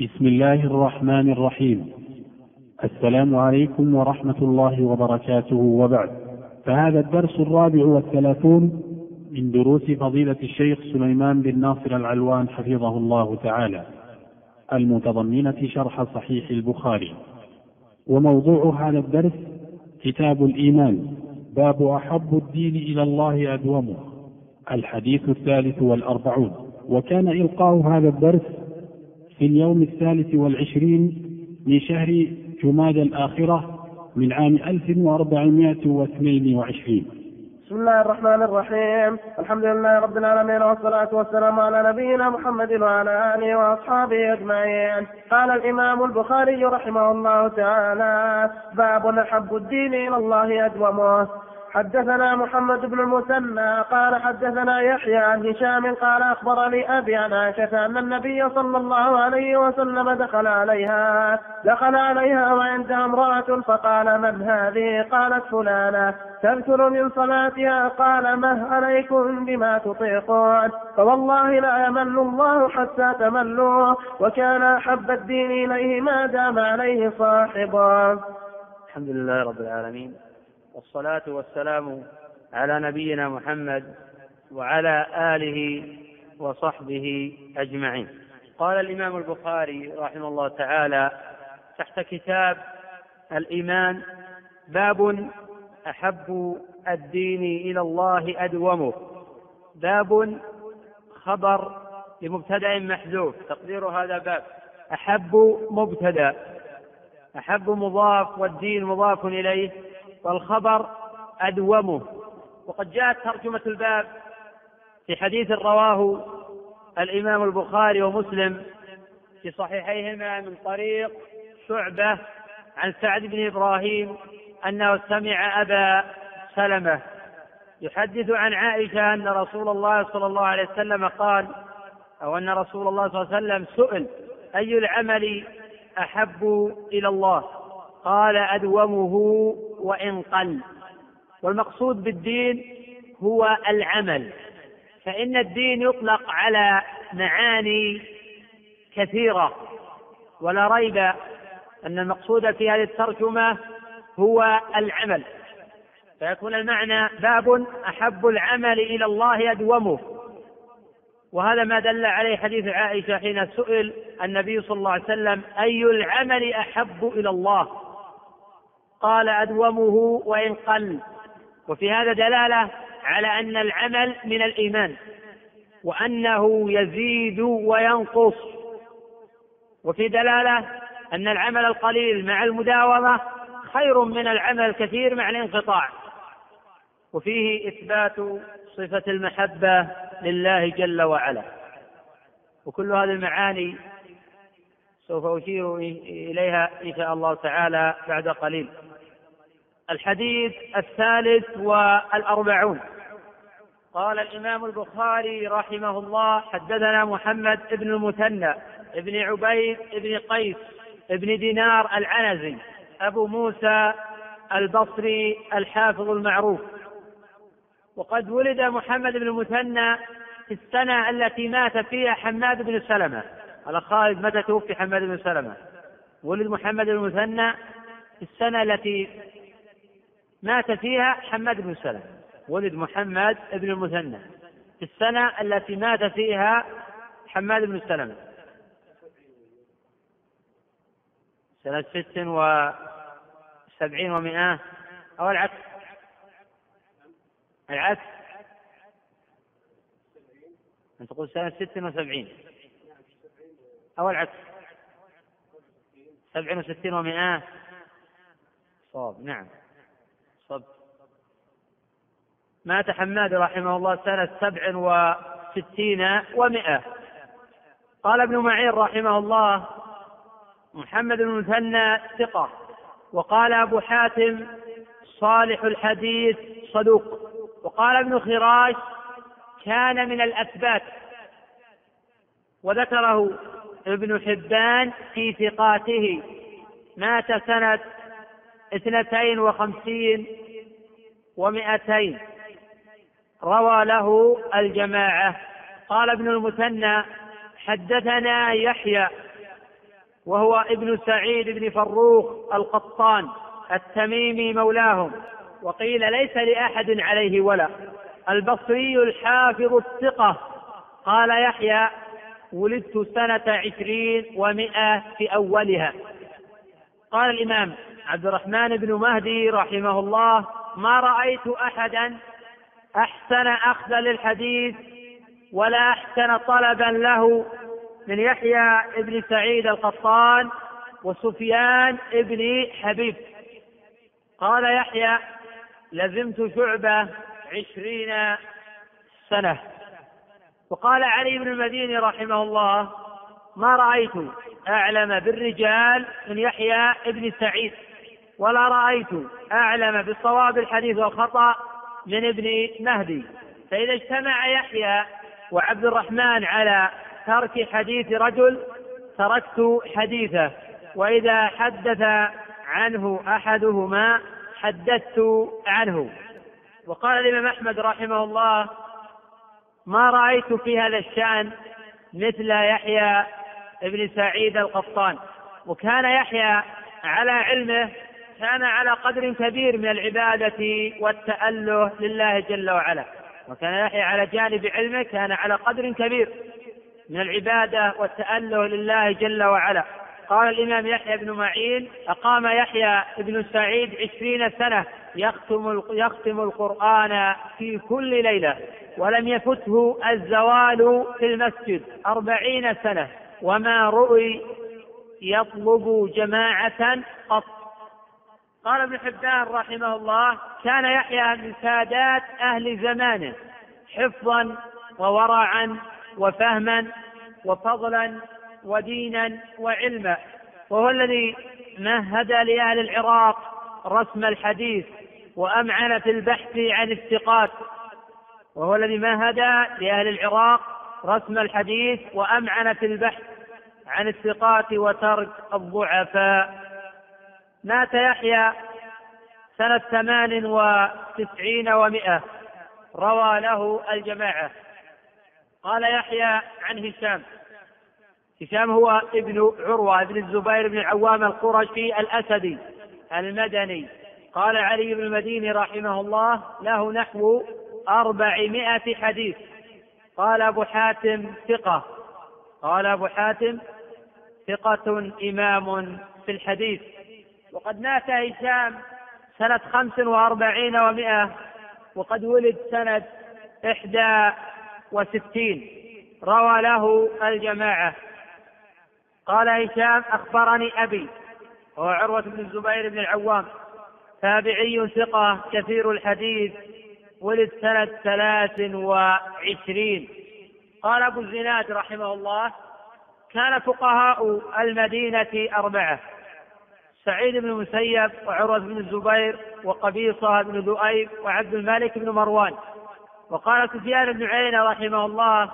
بسم الله الرحمن الرحيم. السلام عليكم ورحمة الله وبركاته. وبعد فهذا الدرس الرابع والثلاثون من دروس فضيلة الشيخ سليمان بن ناصر العلوان حفظه الله تعالى المتضمنة شرح صحيح البخاري. وموضوع هذا الدرس كتاب الإيمان باب أحب الدين إلى الله أدومه الحديث الثالث والأربعون. وكان إلقاء هذا الدرس في اليوم الثالث والعشرين من شهر جماد الآخرة من عام 1422 بسم الله الرحمن الرحيم. الحمد لله رب العالمين والصلاة والسلام على نبينا محمد وعلى آله وأصحابه أجمعين. قال الإمام البخاري رحمه الله تعالى باب أحب الدين إلى الله أدومه. حدثنا محمد بن المثنى قال حدثنا يحيى عن هشام قال أخبرني أبي عن عائشة أن النبي صلى الله عليه وسلم دخل عليها دخل عليها وعندها امرأة فقال من هذه؟ قالت فلانة تذكر من صلاتها قال مه عليكم بما تطيقون فوالله لا يمل الله حتى تملوا وكان أحب الدين إليه ما دام عليه صاحبه. الحمد لله رب العالمين والصلاة والسلام على نبينا محمد وعلى آله وصحبه أجمعين. قال الإمام البخاري رحمه الله تعالى تحت كتاب الإيمان باب أحب الدين إلى الله أدومه. باب خبر لمبتدأ محذوف تقدير هذا باب. أحب مبتدأ أحب مضاف والدين مضاف إليه. والخبر أدومه. وقد جاءت ترجمة الباب في حديث رواه الإمام البخاري ومسلم في صحيحيهما من طريق شعبة عن سعد بن إبراهيم أنه سمع أبا سلمة يحدث عن عائشة أن رسول الله صلى الله عليه وسلم قال أو أن رسول الله صلى الله عليه وسلم سئل أي العمل أحب إلى الله؟ قال أدومه وإن قل. والمقصود بالدين هو العمل. فإن الدين يطلق على معاني كثيرة. ولا ريب أن المقصود في هذه الترجمة هو العمل. فيكون المعنى باب أحب العمل إلى الله أدومه. وهذا ما دل عليه حديث عائشة حين سئل النبي صلى الله عليه وسلم أي العمل أحب إلى الله؟ قال أدومه وإن قل. وفي هذا دلالة على أن العمل من الإيمان وأنه يزيد وينقص. وفي دلالة أن العمل القليل مع المداومة خير من العمل الكثير مع الانقطاع. وفيه إثبات صفة المحبة لله جل وعلا. وكل هذه المعاني سوف أشير إليها إن شاء الله تعالى بعد قليل. الحديث الثالث والأربعون. قال الإمام البخاري رحمه الله حدثنا محمد بن المثنى بن عبيد بن قيس بن دينار العنزي أبو موسى البصري الحافظ المعروف. وقد ولد محمد بن المثنى في السنة التي مات فيها حماد بن سلمة. على خالد متى توفي حماد بن سلمة. ولد محمد بن المثنى في السنة التي مات فيها حماد بن سلمة ولد محمد بن المثنى في السنة التي مات فيها حماد بن سلمة. سنة ست وسبعين ومائة أو العكس. العكس. أن تقول سنة ست وسبعين. أو العكس. سبع وستين ومائة صواب. نعم صب مات حماد رحمه الله سنة سبع وستين ومائة قال ابن معين رحمه الله محمد بن المثنى ثقة. وقال أبو حاتم صالح الحديث صدوق. وقال ابن خراش كان من الأثبات. وذكره ابن حبان في ثقاته. مات سنة اثنتين وخمسين ومائتين روى له الجماعة. قال ابن المثنى حدثنا يحيى وهو ابن سعيد بن فروخ القطان التميمي مولاهم وقيل ليس لأحد عليه ولا. البصري الحافظ الثقة. قال يحيى ولدت سنة عشرين ومائة في أولها. قال الإمام عبد الرحمن بن مهدي رحمه الله ما رأيت أحدا أحسن أخذا للحديث ولا أحسن طلبا له من يحيى بن سعيد القطان وسفيان بن حبيب. قال يحيى لزمت شعبة عشرين سنة. وقال علي بن المديني رحمه الله ما رأيت أعلم بالرجال من يحيى بن سعيد ولا رأيت أعلم بالصواب الحديث والخطأ من ابن مهدي. فإذا اجتمع يحيى وعبد الرحمن على ترك حديث رجل تركت حديثه وإذا حدث عنه أحدهما حدثت عنه. وقال الإمام أحمد رحمه الله ما رأيت في هذا الشأن مثل يحيى بن سعيد القطان وكان يحيى على علمه كان على قدر كبير من العبادة والتأله لله جل وعلا. وكان يحيى على جانب علمه كان على قدر كبير من العبادة والتأله لله جل وعلا. قال الإمام يحيى بن معين أقام يحيى بن سعيد عشرين سنة يختم, يختم القرآن في كل ليلة ولم يفته الزوال في المسجد أربعين سنة. وما رؤي يطلب جماعة قط قال ابن حبان رحمه الله كان يحيى من سادات أهل زمانه حفظا وورعا وفهما وفضلا ودينا وعلما. وهو الذي مهد لأهل العراق رسم الحديث وأمعن في البحث عن الثقات. وهو الذي مهد لأهل العراق رسم الحديث وأمعن في البحث عن الثقات وترك الضعفاء. مات يحيى سنة ثمان وتسعين ومائة روى له الجماعة. قال يحيى عن هشام. هشام هو ابن عروة ابن الزبير بن العوام القرشي الأسدي المدني. قال علي بن المديني رحمه الله له نحو أربعمائة حديث. قال أبو حاتم ثقة. قال أبو حاتم ثقة إمام في الحديث. وقد مات هشام سنة خمس وأربعين ومائة وقد ولد سنة إحدى وستين. روى له الجماعة. قال هشام أخبرني أبي وهو عروة بن الزبير بن العوام تابعي ثقة كثير الحديث ولد سنة ثلاث وعشرين. قال أبو الزناد رحمه الله كان فقهاء المدينة أربعة. سعيد بن المسيب وعروة بن الزبير وقبيصة بن ذؤيب وعبد الملك بن مروان. وقال سفيان بن عيينة رحمه الله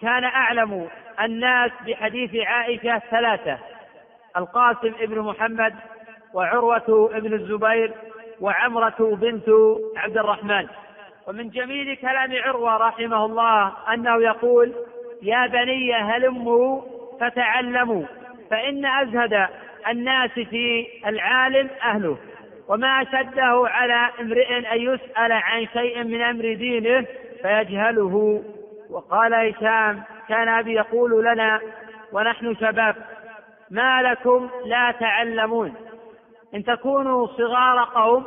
كان أعلم الناس بحديث عائشة ثلاثة القاسم بن محمد وعروة بن الزبير وعمرة بنت عبد الرحمن. ومن جميل كلام عروة رحمه الله أنه يقول يا بني هلموا فتعلموا فإن أزهد الناس في العالم أهله وما أشده على امرئ أن يسأل عن شيء من أمر دينه فيجهله. وقال هشام كان أبي يقول لنا ونحن شباب ما لكم لا تعلمون. إن تكونوا صغار قوم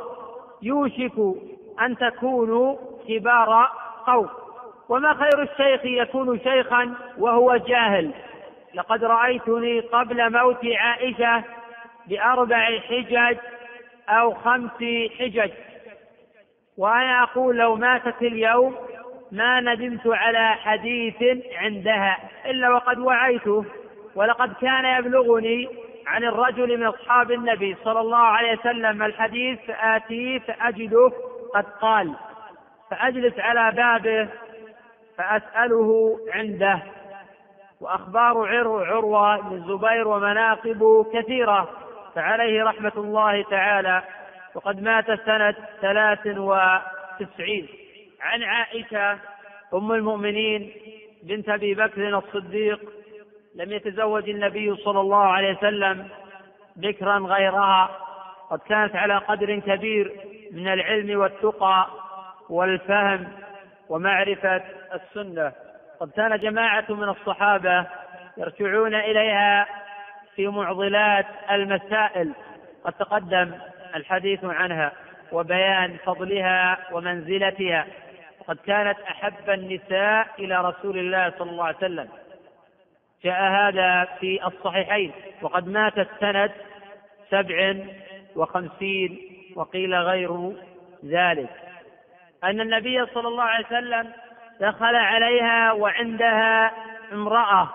يوشك أن تكونوا كبار قوم. وما خير الشيخ يكون شيخا وهو جاهل. لقد رأيتني قبل موت عائشة بأربع حجج أو خمس حجج. وأنا أقول لو ماتت اليوم ما ندمت على حديث عندها إلا وقد وعيته ولقد كان يبلغني عن الرجل من أصحاب النبي صلى الله عليه وسلم الحديث فآتيه فأجده قد قال فأجلس على بابه فأسأله عنده. وأخبار عروة بن الزبير ومناقب كثيرة فعليه رحمة الله تعالى. وقد مات سنة ثلاث وتسعين. عن عائشة أم المؤمنين بنت أبي بكر الصديق لم يتزوج النبي صلى الله عليه وسلم بكرا غيرها. قد كانت على قدر كبير من العلم والتقى والفهم ومعرفة السنة. قد كان جماعة من الصحابة يرجعون إليها في معضلات المسائل. قد تقدم الحديث عنها وبيان فضلها ومنزلتها. وقد كانت أحب النساء إلى رسول الله صلى الله عليه وسلم. جاء هذا في الصحيحين. وقد ماتت سنة سبع وخمسين وقيل غير ذلك. أن النبي صلى الله عليه وسلم دخل عليها وعندها امرأة.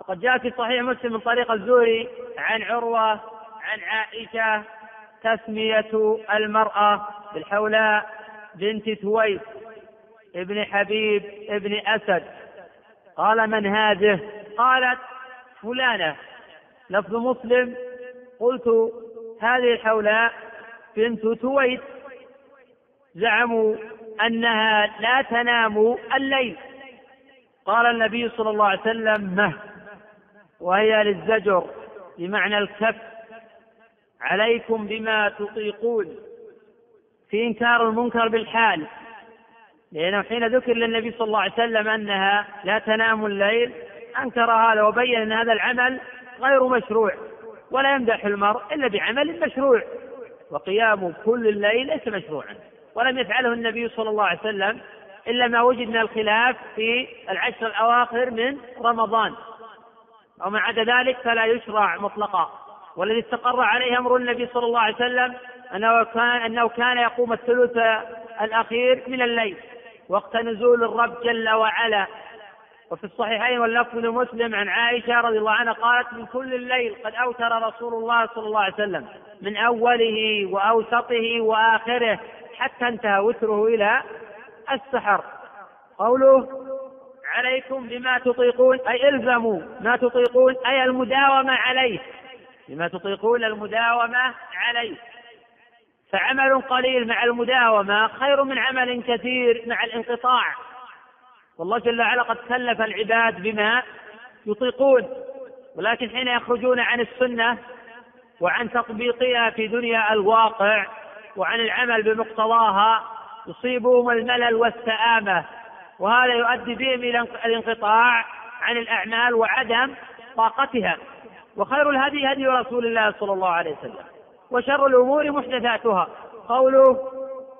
وقد جاء في صحيح مسلم من طريق الزوري عن عروة عن عائشة تسمية المرأة بالحولاء بنت ثويس ابن حبيب ابن أسد. قال من هذه؟ قالت فلانة. لفظ مسلم قلت هذه الحولاء بنت ثويس زعموا أنها لا تنام الليل. قال النبي صلى الله عليه وسلم مه. وهي للزجر بمعنى الكف. عليكم بما تطيقون. في إنكار المنكر بالحال. لأنه حين ذكر للنبي صلى الله عليه وسلم أنها لا تنام الليل أنكر هذا وبين أن هذا العمل غير مشروع ولا يمدح المرء إلا بعمل مشروع. وقيام كل الليل ليس مشروعا. ولم يفعله النبي صلى الله عليه وسلم إلا ما وجد من الخلاف في العشر الأواخر من رمضان. وما عدا ذلك فلا يشرع مطلقا. والذي استقر عليه أمر النبي صلى الله عليه وسلم أنه كان أنه كان يقوم الثلث الأخير من الليل وقت نزول الرب جل وعلا. وفي الصحيحين واللفظ لمسلم عن عائشة رضي الله عنها قالت من كل الليل قد أوتر رسول الله صلى الله عليه وسلم من أوله وأوسطه وآخره حتى انتهى وتره إلى السحر. قوله عليكم بما تطيقون أي إلزموا ما تطيقون أي المداومة عليه. بما تطيقون المداومة عليه. فعمل قليل مع المداومة خير من عمل كثير مع الانقطاع. والله جل وعلا قد كلف العباد بما يطيقون. ولكن حين يخرجون عن السنة وعن تطبيقها في دنيا الواقع وعن العمل بمقتضاها يصيبهم الملل والسآمة. وهذا يؤدي بهم إلى الانقطاع عن الأعمال وعدم طاقتها. وخير الهدي هدي رسول الله صلى الله عليه وسلم وشر الأمور محدثاتها. قوله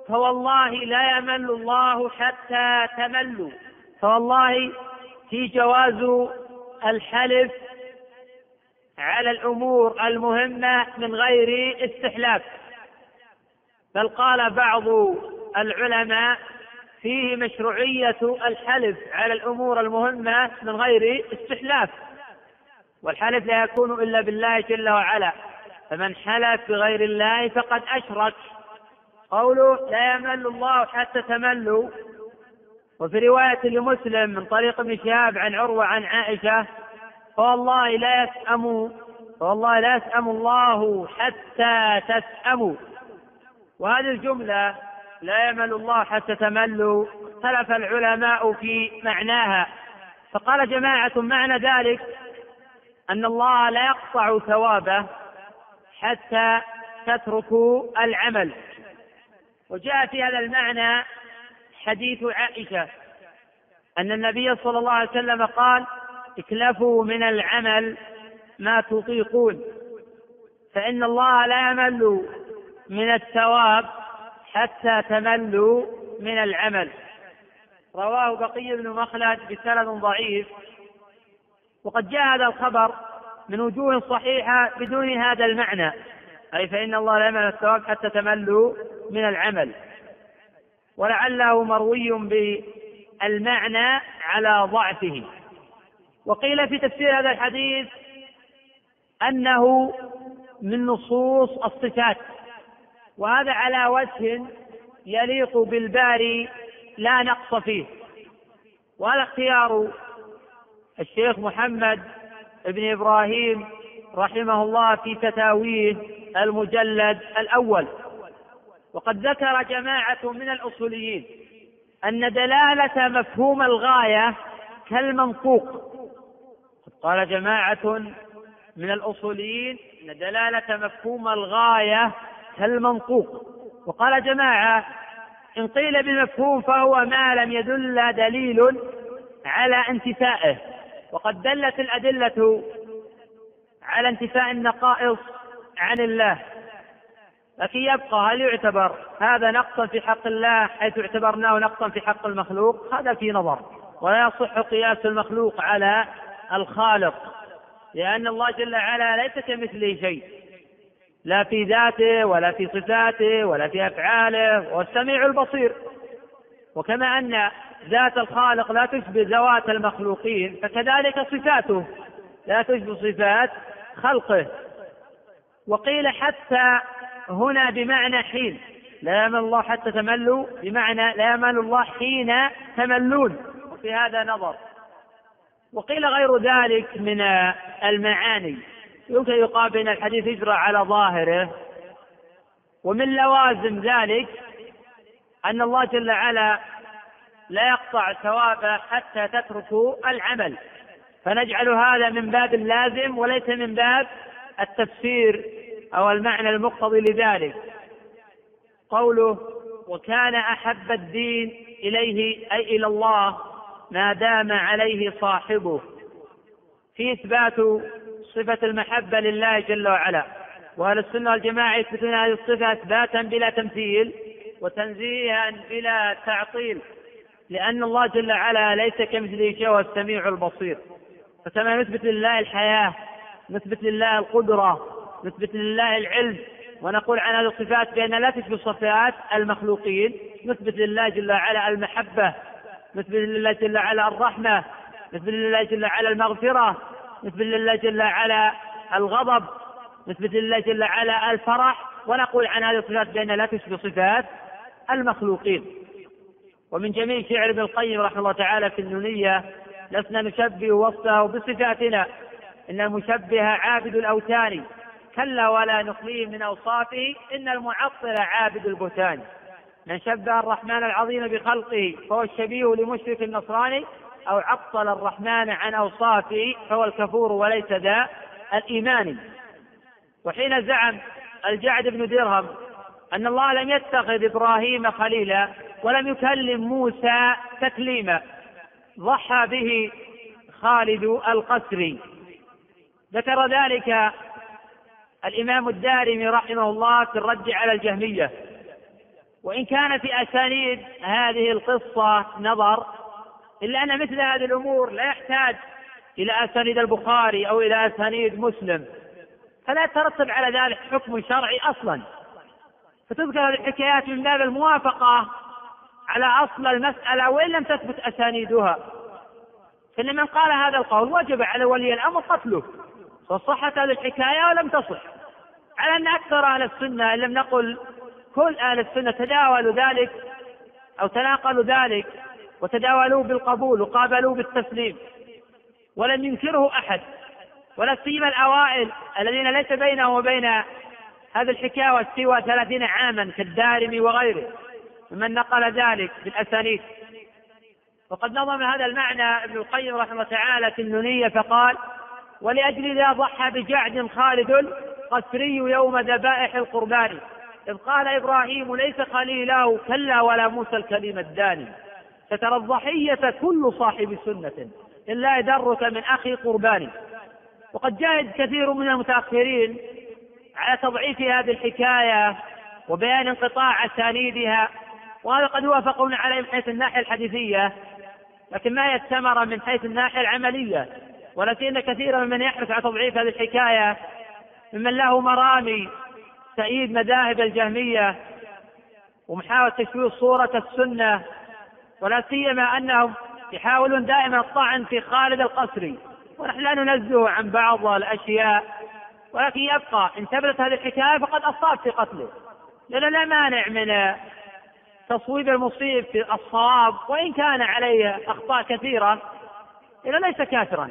فوالله لا يمل الله حتى تملوا. فوالله في جواز الحلف على الأمور المهمة من غير استحلاف. بل قال بعض العلماء فيه مشروعية الحلف على الأمور المهمة من غير استحلاف والحلف لا يكون إلا بالله جل وعلا فمن حلف بغير الله فقد أشرك. قوله لا يمل الله حتى تملوا وفي رواية لمسلم من طريق ابن شهاب عن عروة عن عائشة فوالله لا يسأم فوالله لا يسأم الله حتى تسأموا. وهذه الجملة لا يمل الله حتى تملوا اختلف العلماء في معناها. فقال جماعة معنى ذلك أن الله لا يقطع ثوابه حتى تتركوا العمل. وجاء في هذا المعنى حديث عائشة أن النبي صلى الله عليه وسلم قال اكلفوا من العمل ما تطيقون. فإن الله لا يمل من الثواب حتى تملوا من العمل. رواه بقي بن مخلد بسند ضعيف. وقد جاء هذا الخبر من وجوه صحيحة بدون هذا المعنى. أي فإن الله لا يمل الثواب حتى تملوا من العمل. ولعله مروي بالمعنى على ضعفه. وقيل في تفسير هذا الحديث أنه من نصوص الصفات. وهذا على وجه يليق بالباري لا نقص فيه. وهذا اختيار الشيخ محمد بن إبراهيم رحمه الله في فتاويه المجلد الأول. وقد ذكر جماعة من الأصوليين أن دلالة مفهوم الغاية كالمنطوق. قال جماعة من الأصوليين أن دلالة مفهوم الغاية كالمنطوق وقال جماعة إن قيل بمفهوم فهو ما لم يدل دليل على انتفائه. وقد دلت الأدلة على انتفاء النقائص عن الله. لكن يبقى هل يعتبر هذا نقصا في حق الله حيث اعتبرناه نقصا في حق المخلوق؟ هذا في نظر. ولا يصح قياس المخلوق على الخالق لأن الله جل وعلا ليس كمثله شيء. لا في ذاته ولا في صفاته ولا في أفعاله والسميع البصير. وكما أن ذات الخالق لا تشبه ذوات المخلوقين فكذلك صفاته لا تشبه صفات خلقه. وقيل حتى هنا بمعنى حين لا يمل الله حتى تملوا بمعنى لا يمل الله حين تملون. وفي هذا نظر. وقيل غير ذلك من المعاني. يمكن يقال بين الحديث يجرى على ظاهره. ومن لوازم ذلك أن الله جل وعلا لا يقطع ثوابه حتى تتركوا العمل. فنجعل هذا من باب اللازم وليس من باب التفسير أو المعنى المقتضي لذلك. قوله وكان أحب الدين إليه أي إلى الله ما دام عليه صاحبه. في إثبات صفة المحبة لله جل وعلا. وأهل السنة والجماعة يثبتون هذه الصفة إثباتا بلا تمثيل وتنزيها بلا تعطيل لأن الله جل وعلا ليس كمثله شيء هو السميع البصير. فكما نثبت لله الحياة نثبت لله القدرة نثبت لله العلم ونقول عن هذه الصفات بأنها لا تشبه صفات المخلوقين نثبت لله جل وعلا المحبة نثبت لله جل وعلا الرحمة نثبت لله جل وعلا المغفرة نثبت لله جل وعلا الغضب نثبت لله جل وعلا الفرح ونقول عن هذه الصفات بأنها لا تشبه صفات المخلوقين. ومن جميع شعر ابن القيم رحمه الله تعالى في النونية لسنا نشبه وصفه بصفاتنا. إن المشبه عابد الأوثان كلا ولا نخليه من أوصافه إن المعطل عابد البهتان. من شبه الرحمن العظيم بخلقه فهو الشبيه لمشرك النصراني أو عطل الرحمن عن أوصافه فهو الكفور وليس ذا الإيمان. وحين زعم الجعد بن درهم أن الله لم يتخذ إبراهيم خليلا ولم يكلم موسى تكليما ضحى به خالد القسري. ذكر ذلك الإمام الدارمي رحمه الله في الرد على الجهمية. وإن كان في أسانيد هذه القصة نظر إلا أن مثل هذه الأمور لا يحتاج إلى أسانيد البخاري أو إلى أسانيد مسلم فلا يترتب على ذلك حكم شرعي أصلا. فتذكر هذه الحكايات من باب الموافقة على أصل المسألة وإن لم تثبت أسانيدها. فإن من قال هذا القول وجب على ولي الأمر قتله. فصحت هذه الحكاية ولم تصح. على أن أكثر أهل السنة إن لم نقل كل أهل السنة تداولوا ذلك أو تناقلوا ذلك وتداولوه بالقبول وقابلوه بالتسليم. ولم ينكره أحد ولا سيما الأوائل الذين ليس بينهم وبين هذه الحكاية سوى ثلاثين عاما كالدارمي وغيره ممن نقل ذلك بالأسانيد. وقد نظم هذا المعنى ابن القيم رحمه الله تعالى في النونية فقال ولأجل ذا ضحى بجعد خالد القسري يوم ذبائح القربان إذ قال إبراهيم ليس خليله كلا ولا موسى الكليم الداني. سترى الضحية كل صاحب سنة إلا يدرك من أخي قربان وقد جاهد كثير من المتأخرين على تضعيف هذه الحكاية وبيان انقطاع أسانيدها وهذا قد وافقون عليه من حيث الناحية الحديثية لكن ما هي الثمرة من حيث الناحية العملية. ولكن كثيرا من يحرص على تضعيف هذه الحكاية ممن له مرامي تأييد مذاهب الجهمية ومحاولة تشويه صورة السنة ولا سيما أنهم يحاولون دائما الطعن في خالد القسري ونحن لا ننزه عن بعض الأشياء ولكن يبقى إن ثبتت هذه الحكاية فقد أصاب في قتله. لأنه لا مانع من تصويب المصيب في الصواب وإن كان عليه أخطاء كثيرة إذا ليس كافرا.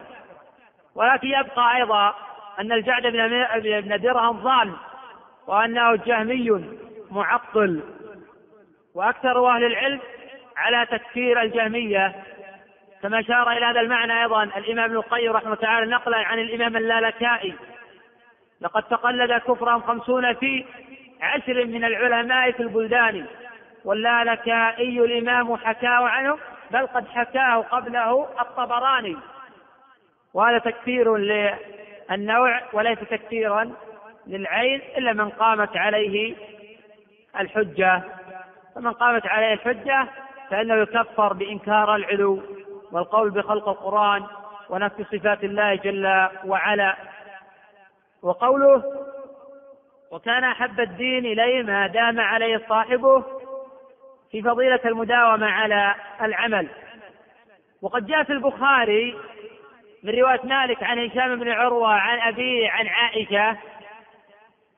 ولكن يبقى أيضا أن الجعد بن درهم ظالم وأنه جهمي معطل. وأكثر أهل العلم على تكفير الجهمية. كما أشار إلى هذا المعنى أيضا الإمام ابن القيم رحمه تعالى نقلا عن الإمام اللالكائي. لقد تقلد كفرا خمسون في عشر من العلماء في البلدان. واللالكائي الإمام حكاه عنه بل قد حكاه قبله الطبراني. وهذا تكفير للنوع وليس تكفيرا للعين إلا من قامت عليه الحجة. فمن قامت عليه الحجة فإنه يكفر بإنكار العلو والقول بخلق القرآن ونفي صفات الله جل وعلا. وقوله وكان أحب الدين إليه ما دام عليه صاحبه في فضيلة المداومة على العمل. وقد جاء في البخاري من رواية مالك عن هشام بن عروة عن أبيه عن عائشة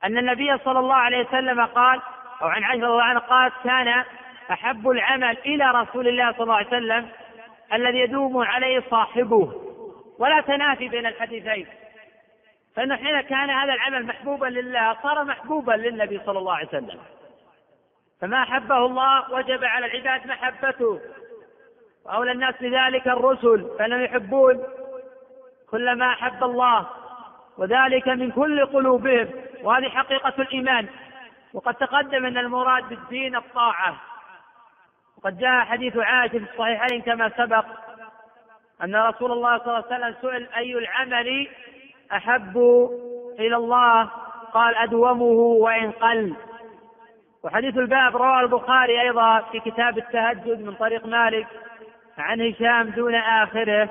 أن النبي صلى الله عليه وسلم قال أو عن عائشة رضي الله عنها قالت كان أحب العمل إلى رسول الله صلى الله عليه وسلم الذي يدوم عليه صاحبه. ولا تنافي بين الحديثين. فإنه حين كان هذا العمل محبوبا لله صار محبوبا للنبي صلى الله عليه وسلم. فما أحبه الله وجب على العباد محبته. وأولى الناس بذلك الرسل فإنهم يحبون كل ما أحب الله. وذلك من كل قلوبهم. وهذه حقيقة الإيمان. وقد تقدم أن المراد بالدين الطاعة. وقد جاء حديث عائشة في الصحيحين كما سبق أن رسول الله صلى الله عليه وسلم سئل أي العمل أحب إلى الله؟ قال أدومه وإن قل. وحديث الباب رواه البخاري أيضا في كتاب التهجد من طريق مالك عن هشام دون آخره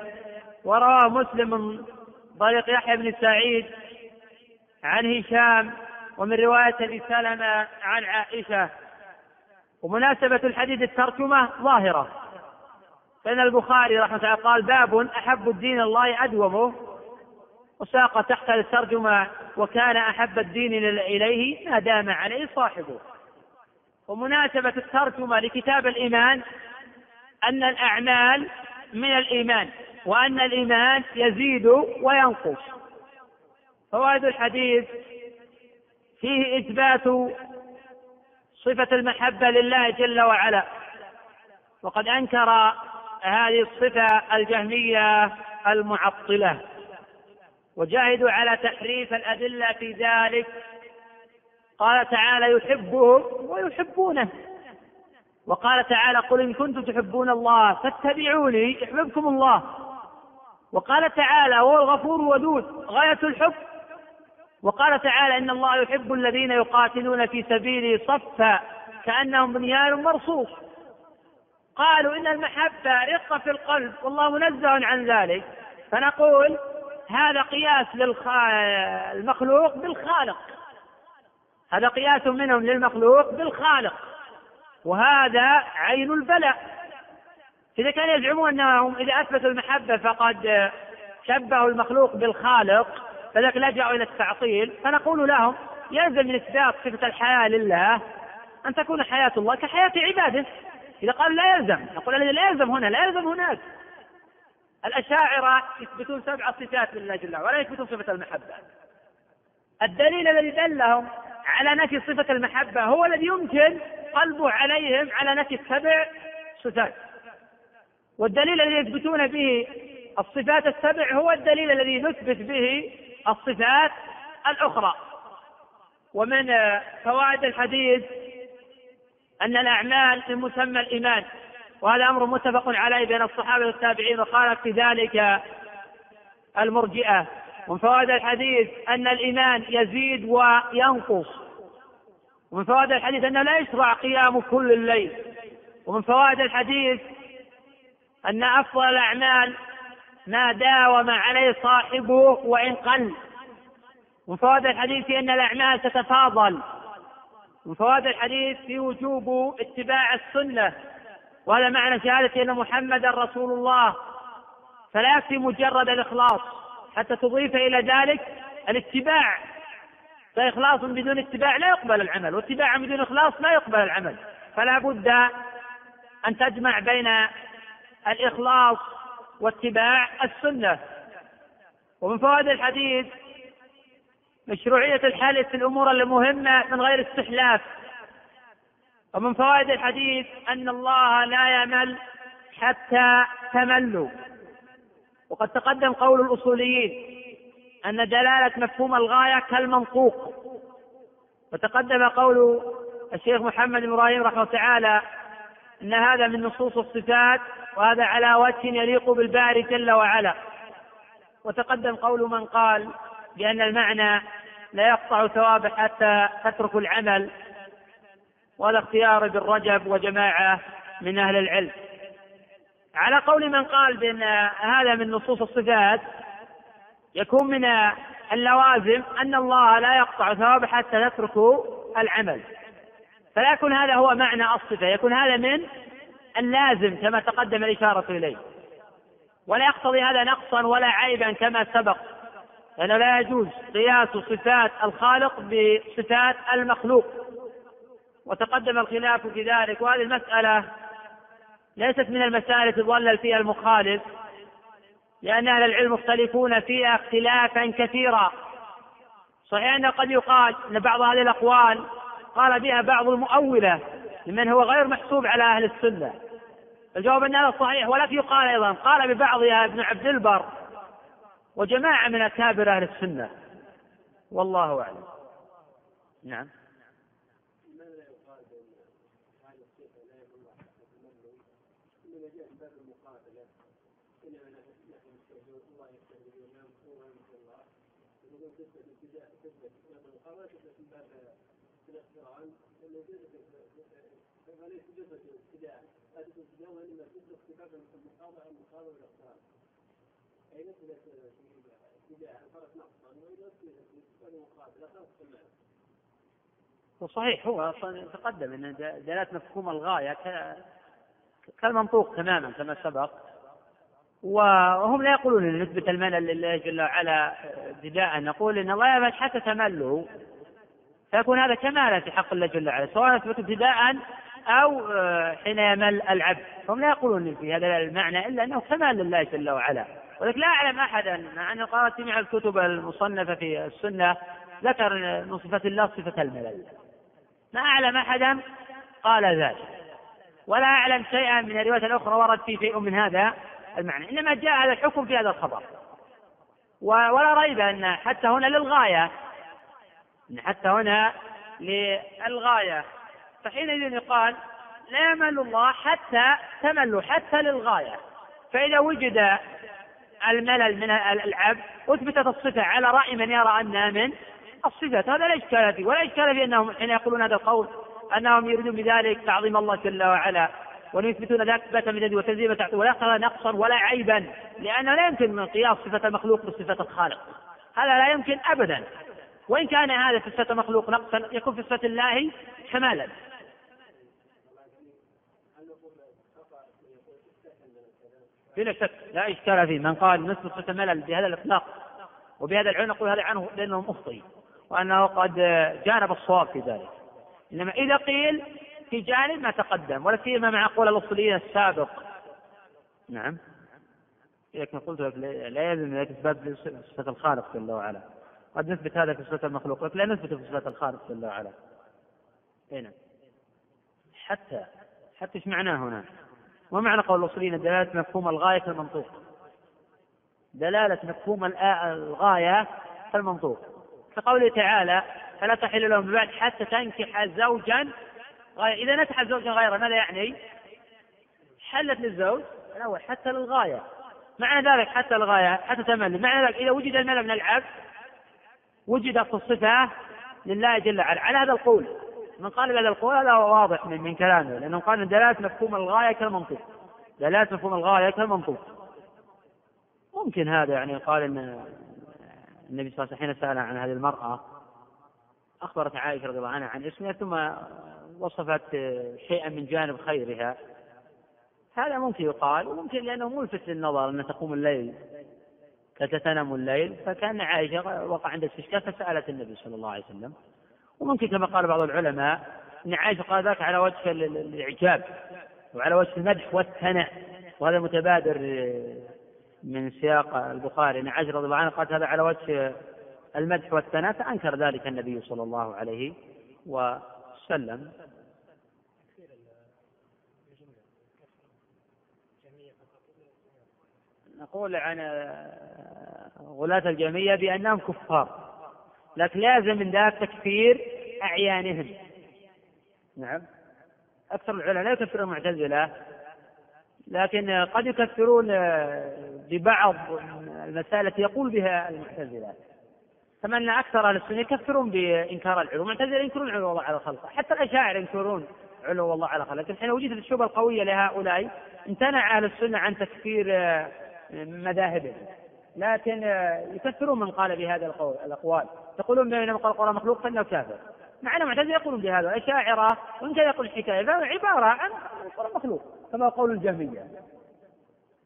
ورواه مسلم من طريق يحيى بن سعيد عن هشام ومن رواية أبي سلمة عن عائشة. ومناسبة الحديث الترجمة ظاهرة. فإن البخاري رحمة الله قال باب أحب الدين الله أدومه وساق تحت الترجمة وكان أحب الدين إليه ما دام عليه صاحبه. ومناسبة الترجمة لكتاب الإيمان أن الأعمال من الإيمان وأن الإيمان يزيد وينقص. فوائد الحديث فيه إثبات صفة المحبة لله جل وعلا. وقد أنكر هذه الصفة الجهمية المعطلة. وجاهدوا على تحريف الأدلة في ذلك. قال تعالى يحبهم ويحبونه. وقال تعالى قل إن كنتم تحبون الله فاتبعوني يحببكم الله. وقال تعالى هو الغفور الودود غاية الحب. وقال تعالى إن الله يحب الذين يقاتلون في سبيله صفا كأنهم بنيان مرصوص. قالوا إن المحبة رقة في القلب والله منزه عن ذلك. فنقول هذا قياس للمخلوق بالخالق. هذا قياس منهم للمخلوق بالخالق. وهذا عين البلاء. إذا كانوا يزعمون أنهم إذا أثبتوا المحبة فقد شبهوا المخلوق بالخالق. فذلك لجأوا إلى التعطيل فنقول لهم يلزم من إثبات صفة الحياة لله أن تكون حياة الله كحياة عباده. إذا قالوا لا يلزم نقول لا يلزم هنا لا يلزم هناك. الأشاعرة يثبتون سبع صفات لله جل وعلا ولا يثبتون صفة المحبة. الدليل الذي دلهم على نفي صفة المحبة هو الذي يمكن قلبه عليهم على نفي السبع صفات. والدليل الذي يثبتون به الصفات السبع هو الدليل الذي نثبت به الصفات الأخرى. ومن فوائد الحديث أن الأعمال من مسمى الإيمان وهذا أمر متفق عليه بين الصحابة والتابعين وخالف في ذلك المرجئة. ومن فوائد الحديث أن الإيمان يزيد وينقص. ومن فوائد الحديث أنه لا يشرع قيام كل الليل. ومن فوائد الحديث أن أفضل الأعمال ما داوم عليه صاحبه وإن قل. من فوائد الحديث أن الأعمال تتفاضل. من فوائد الحديث في وجوب اتباع السنة. وهذا معنى شهادة أن محمدا رسول الله. فلا يكفي مجرد الإخلاص. حتى تضيف إلى ذلك الاتباع. فإخلاص بدون اتباع لا يقبل العمل. واتباع بدون إخلاص لا يقبل العمل. فلا بد أن تجمع بين الإخلاص واتباع السنة. ومن فوائد الحديث مشروعية الحال في الأمور المهمة من غير استحلاف. ومن فوائد الحديث أن الله لا يمل حتى تملوا. وقد تقدم قول الأصوليين أن دلالة مفهوم الغاية كالمنطوق. وتقدم قول الشيخ محمد إبراهيم رحمه الله تعالى أن هذا من نصوص الصفات وهذا على وجه يليق بالباري جل وعلا. وتقدم قول من قال بأن المعنى لا يقطع ثوابه حتى تترك العمل وهذا اختيار ابن رجب وجماعة من أهل العلم. على قول من قال بأن هذا من نصوص الصفات يكون من اللوازم أن الله لا يقطع ثوابه حتى تتركوا العمل. فلا يكون هذا هو معنى الصفة يكون هذا من اللازم كما تقدم الإشارة إليه. ولا يقتضي هذا نقصا ولا عيبا كما سبق لأنه لا يجوز قياس صفات الخالق بصفات المخلوق. وتقدم الخلاف في ذلك وهذه المسألة ليست من المسائل التي ضلل فيها المخالف لأن أهل العلم مختلفون فيها اختلافا كثيرا. صحيح أنه قد يقال أن بعض هذه الأقوال قال بها بعض المؤولة ممن هو غير محسوب على أهل السنة. الجواب أن هذا صحيح ولكن يقال أيضا قال ببعضها ابن عبد البر وجماعة من أكابر أهل السنة. والله أعلم. نعم. صحيح هو أصلا تقدم إن دلالة مفهوم الغاية كالمنطوق تماما كما سبق. وهم لا يقولون إن نثبت الملل لله جل وعلا ابتداء نقول إن الله يبعد حتى تملوا. فيكون هذا كمالا في حق الله جل وعلا سواء نثبت ابتداء أو حين يمل العبد. هم لا يقولون في هذا المعنى إلا أنه كمال لله جل وعلا. ولكن لا أعلم احدا مع أن قرات جميع الكتب المصنفة في السنة ذكر من صفه الله صفة الملل. ما أعلم احدا قال ذلك. ولا أعلم شيئا من الروايات الاخرى ورد فيه شيء من هذا المعنى. إنما جاء هذا الحكم في هذا الخبر. ولا ريب أن حتى هنا للغاية حتى هنا للغاية. فحينئذ يقال لا يمل الله حتى تمل حتى للغاية. فإذا وجد الملل من العبد أثبتت الصفة على رأي من يرى أنها من الصفات. هذا لا إشكال فيه ولا إشكال في أنهم حين يقولون هذا القول أنهم يريدون بذلك تعظيم الله جل وعلا ويثبتون ذلك اثباتا من وتنزيما ولا نقصا ولا عيبا لأنه لا يمكن من قياس صفة المخلوق بصفة الخالق. هذا لا يمكن ابدا. وإن كان هذا في صفه المخلوق نقصا يكون في صفه الله كمالا. بلا شك لا إشكال فيه. من قال نثبت صفه الملل بهذا الإطلاق وبهذا العلم نقول هذا عنه لأنه مخطئ وأنه قد جانب الصواب في ذلك. إنما إذا قيل في جانب ما تقدم ولا سيما مع قول الأصوليين السابق. نعم. لكن قلت لك لا يلزم ذلك اثبات صفه الخالق جل وعلا. قد نثبت هذا في صفة المخلوق لكن لا نثبت في صفة الخالق جل وعلا. أي نعم. حتى حتى إيش معناه هنا؟ ومعنى قول الأصوليين دلالة مفهوم الغاية كالمنطوق دلالة مفهوم الغاية كالمنطوق كقوله تعالى فلا تحل لهم بعد حتى تنكح زوجا غير إذا نكح زوجا غيره ماذا يعني؟ حلت للزوج الأول حتى للغاية. معنى ذلك حتى الغاية حتى تمل معنى ذلك إذا وجد الملل من العبد وجدت الصفة لله جل وعلا. على هذا القول من قال بهذا القول هذا واضح من, من كلامه لأنه قال دلالة مفهوم الغاية كالمنطق. دلالة مفهوم الغاية كالمنطق. ممكن هذا يعني قال ان النبي صلى الله عليه وسلم حين سأل عن هذه المرأة أخبرت عائشة رضي الله عنها عن اسمها ثم وصفت شيئا من جانب خيرها. هذا ممكن يقال وممكن لأنه ملفت للنظر أن تقوم الليل. تتنم الليل فكان عائشة وقع عندها استشكال فسألت النبي صلى الله عليه وسلم. وممكن كما قال بعض العلماء أن عائشة قال ذلك على وجه الإعجاب وعلى وجه المدح والثناء وهذا متبادر من سياق البخاري. أن عائشة رضي الله عنها قالت هذا على وجه المدح والثناء فأنكر ذلك النبي صلى الله عليه وسلم. نقول عن غلاة الجميع بأنهم كفار. لكن لازم من ذلك تكفير أعيانهم. نعم. أكثر العلماء لا يكفرون المعتزلة لكن قد يكفرون ببعض المسائل التي يقول بها المعتزلة. كما أن أكثر أهل السنة يكفرون بإنكار العلو. المعتزلة ينكرون علو الله على خلقه. حتى الأشاعرة ينكرون علو الله على خلقه. لكن حين وجدت الشبهة القوية لهؤلاء امتنع أهل السنة عن تكفير مذاهبهم. لكن يكفرون من قال بهذا القول الأقوال. يقولون بينما قال القرآن مخلوق فإنه كافر. مع أن المعتزلة يقولون بهذا. الأشاعرة وإن كان يقول الحكاية فهو عبارة عن القرآن مخلوق كما قول الجهمية.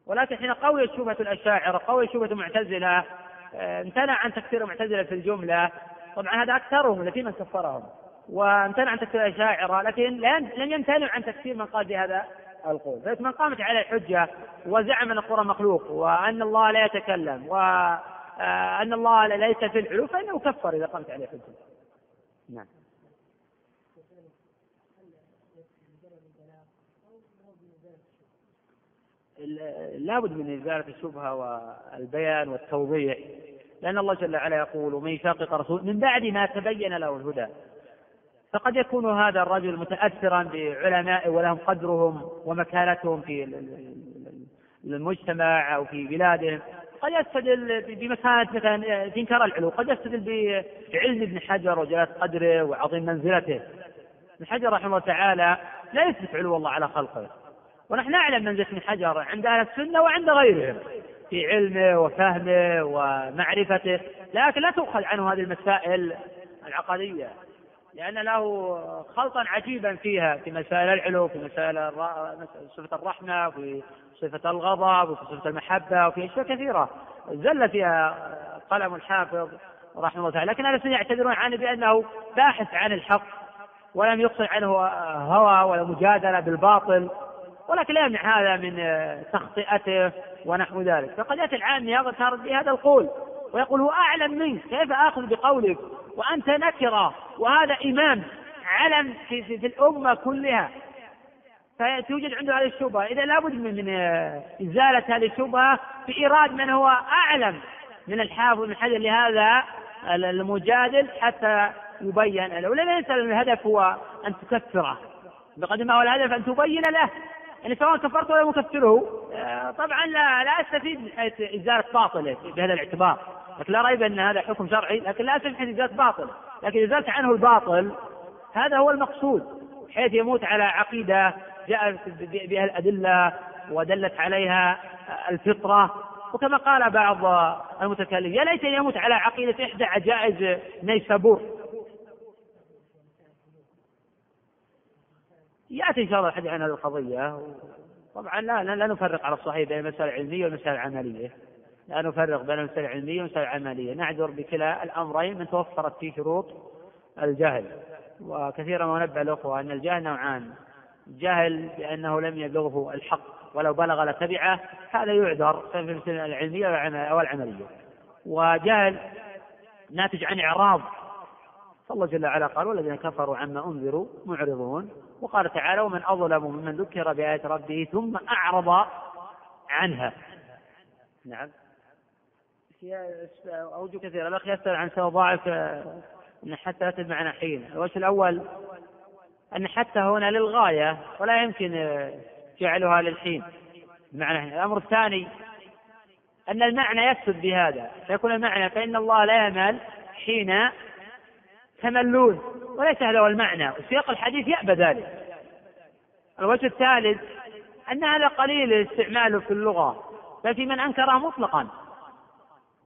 ولكن حين قويت شبهة الأشاعرة قويت شبهة المعتزلة آه، امتنع عن تكفير المعتزلة في الجملة. طبعا هذا أكثرهم الذين كفرهم. وامتنع عن تكفير الأشاعرة لكن لم يمتنع عن تكفير من قال بهذا القول فمن قامت عليه الحجة وزعم أن القرآن مخلوق وأن الله لا يتكلم وأن الله ليس في العلو فإنه كفر إذا قامت عليه الحجة. نعم. لابد من إزالة الشبهة والبيان والتوضيح لأن الله جل وعلا يقول ومن يشاقق رسول من بعد ما تبين له الهدى. فقد يكون هذا الرجل متأثرا بعلماء ولهم قدرهم ومكانتهم في المجتمع أو في بلادهم. قد يستدل بمكانة مثلا في إنكار العلو قد يستدل بعلم ابن حجر وجلالة قدره وعظيم منزلته. ابن حجر رحمه الله تعالى لا يثبت علو الله على خلقه. ونحن نعلم منزلة ابن حجر عند أهل السنة وعند غيرهم في علمه وفهمه ومعرفته لكن لا تؤخذ عنه هذه المسائل العقدية لأن له خلطا عجيبا فيها في مسائل العلو في مسائل صفة الرحمة في صفة الغضب وفي صفة المحبة وفي أشياء كثيرة. زل فيها قلم الحافظ رحمه الله تعالى. لكن السنة يعتذرون عنه بأنه باحث عن الحق ولم يقصد عنه هوى ولا مجادلة بالباطل ولكن لا يمنع هذا من تخطئته ونحو ذلك. فقد يأتي العام يغتر بهذا القول ويقول هو أعلم منك كيف آخذ بقولك؟ وأنت نكرة وهذا إمام علم في, في, في الأمة كلها. فتوجد عنده هذه الشبهة. إذا لابد من, من إزالة هذه الشبهة بإيراد من هو أعلم من الحافظ من حجر لهذا المجادل حتى يبين له. ليس الهدف هو أن تكفره. بقدر ما هو الهدف أن تبين له. يعني سواء كفرت ولا مكفره آه، طبعا لا لا أستفيد من حيث إزالة باطله بهذا الاعتبار. لكن لا ريب أن هذا حكم شرعي لكن لا حيث ازاله باطل. لكن ازالت عنه الباطل هذا هو المقصود. حيث يموت على عقيدة جاءت بها الأدلة ودلت عليها الفطرة. وكما قال بعض المتكلمين يا ليت يموت على عقيدة إحدى عجائز نيسابور. يأتي إن شاء الله الحديث عن هذه القضية. طبعا لا لا نفرق على الصحيح بين المساله العلمية والمساله العملية. لا نفرق بين المساله العلميه والمساله العملية نعذر بكلا الأمرين من توفرت فيه شروط الجهل. وكثيرا ما نبه الأخوة أن الجهل نوعان. جهل بأنه لم يبلغه الحق. ولو بلغ لتبعه هذا يعذر في المساله العلميه أو العملية وجهل ناتج عن إعراض. فالله جل وعلا قال والذين كفروا عما أنذروا معرضون. وقال تعالى ومن أظلم ممن ذكر بآيات ربه ثم أعرض عنها. نعم. أوجه كثيرة الأخ يسأل عن سبب ضاعف أن حتى لا بمعنى حين الوجه الأول أن حتى هنا للغاية ولا يمكن جعلها للحين. بمعنى الأمر الثاني أن المعنى يقصد بهذا. فيكون المعنى فإن الله لا يمل حين تملون وليس هذا هو المعنى. وسياق الحديث يأبى ذلك. الوجه الثالث أن هذا قليل استعماله في اللغة ففي من أنكره مطلقا.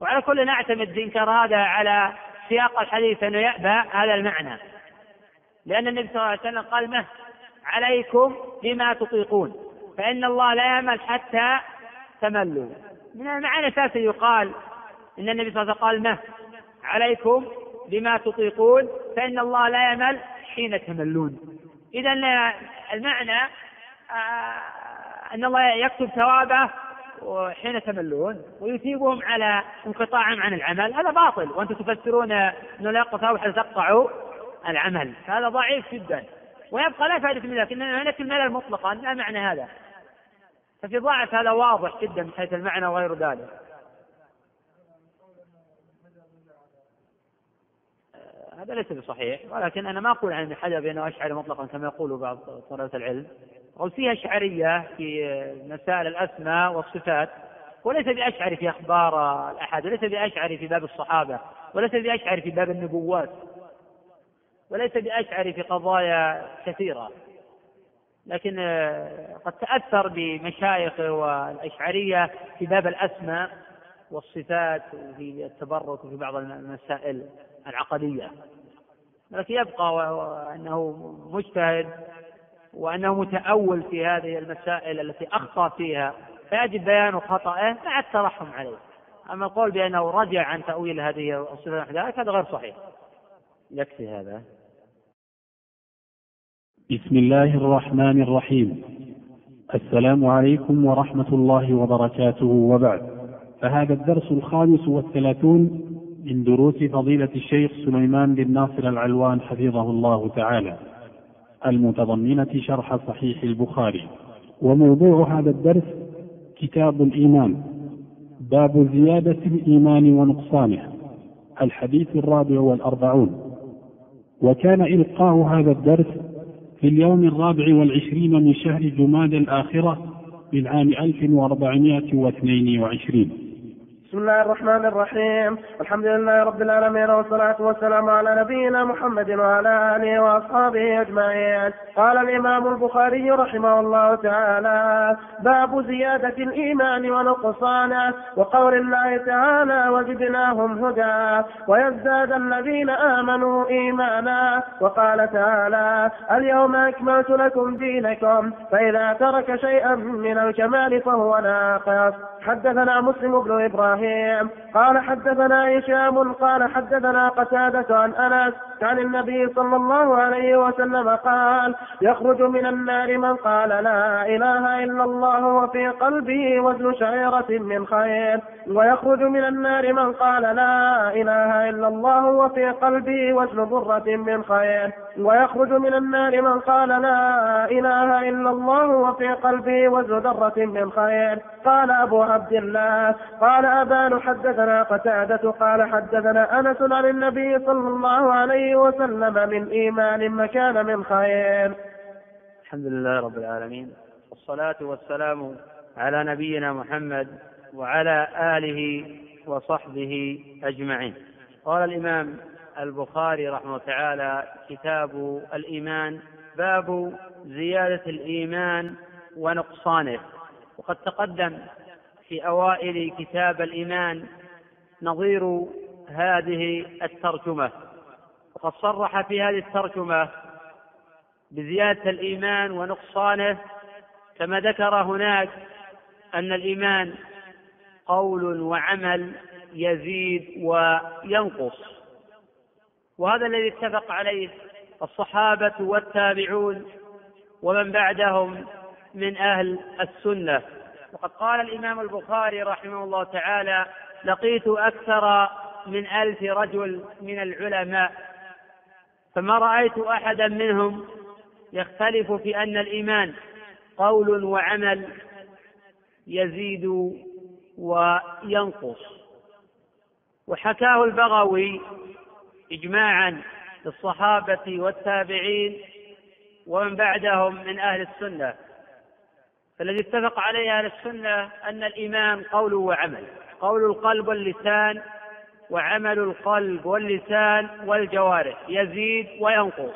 وعلى كل نعتمد إنكار هذا على سياق الحديث أنه يأبى هذا المعنى. لأن النبي صلى الله عليه وسلم قال مه عليكم بما تطيقون فإن الله لا يعمل حتى تملوا. من المعنى الأساسي يقال إن النبي صلى الله عليه وسلم قال مه عليكم بما تطيقون فإن الله لا يمل حين تملون. إذا المعنى آه، أن الله يكتب ثوابه حين تملون ويثيبهم على انقطاعهم عن العمل. هذا باطل. وأنتم تفسرون أنه لا يقطع ثواب حتى تقطعوا العمل. هذا ضعيف جدا. ويبقى لا فائدة من ذلك إن هناك الملل مطلقا. لا معنى هذا؟ ففي ضعف هذا واضح جدا من حيث المعنى وغير ذلك. هذا ليس بصحيح ولكن أنا ما أقول عن ابن حجر بأنه اشعري مطلقا كما يقول بعض طلبة العلم. فيه اشعريه في مسائل الأسماء والصفات وليس باشعري في أخبار الأحد وليس باشعري في باب الصحابة وليس باشعري في باب النبوات وليس باشعري في قضايا كثيرة. لكن آه، قد تأثر بمشايخه والأشعرية في باب الأسماء والصفات وفي التبرك وفي بعض المسائل العقدية لكن يبقى أنه مجتهد وأنه متأول في هذه المسائل التي أخطأ فيها. فيجب بيان خطأه مع الترحم عليه. أما القول بأنه رجع عن تأويل هذه الصفات هذا غير صحيح. يكفي هذا. بسم الله الرحمن الرحيم. السلام عليكم ورحمة الله وبركاته. وبعد فهذا الدرس الخامس والثلاثون من دروس فضيلة الشيخ سليمان بن ناصر العلوان حفظه الله تعالى. المتضمنة شرح صحيح البخاري. وموضوع هذا الدرس كتاب الإيمان باب زيادة الإيمان ونقصانه الحديث الرابع والأربعون. وكان إلقاء هذا الدرس في اليوم الرابع والعشرين من شهر جماد الآخرة من عام 1422 بسم الله الرحمن الرحيم. الحمد لله رب العالمين والصلاة والسلام على نبينا محمد وعلى آله وأصحابه أجمعين. قال الإمام البخاري رحمه الله تعالى باب زيادة الإيمان ونقصانه وقول الله تعالى وزدناهم هدى ويزداد الذين آمنوا إيمانا. وقال تعالى اليوم أكملت لكم دينكم فإذا ترك شيئا من الكمال فهو ناقص. حدثنا مسلم بن إبراهيم قال حدثنا هشام قال حدثنا قتادة عن أنس عن النبي صلى الله عليه وسلم قال يخرج من النار من قال لا إله إلا الله وفي قلبه وزن شعيرة من خير. ويخرج من النار من قال لا إله إلا الله وفي قلبه وزن ضرة من خير. ويخرج من النار من قال لا إله إلا الله وفي قلبه وزن ذرة من خير. قال أبو عبد الله قال أبان حدثنا قتادة قال حدثنا أنس عن النبي صلى الله عليه وسلم من إيمان مكان من خير. الحمد لله رب العالمين والصلاة والسلام على نبينا محمد وعلى آله وصحبه أجمعين. قال الإمام البخاري رحمه تعالى كتاب الإيمان باب زيادة الإيمان ونقصانه. وقد تقدم في أوائل كتاب الإيمان نظير هذه الترجمة. وقد صرح في هذه الترجمة بزيادة الإيمان ونقصانه كما ذكر هناك أن الإيمان قول وعمل يزيد وينقص. وهذا الذي اتفق عليه الصحابة والتابعون ومن بعدهم من أهل السنة. وقد قال الإمام البخاري رحمه الله تعالى لقيت أكثر من ألف رجل من العلماء فما رأيت أحدا منهم يختلف في أن الإيمان قول وعمل يزيد وينقص. وحكاه البغوي إجماعا للصحابة والتابعين ومن بعدهم من أهل السنة. فالذي اتفق عليه أهل السنة أن الإيمان قول وعمل قول القلب واللسان وعمل القلب واللسان والجوارح يزيد وينقص.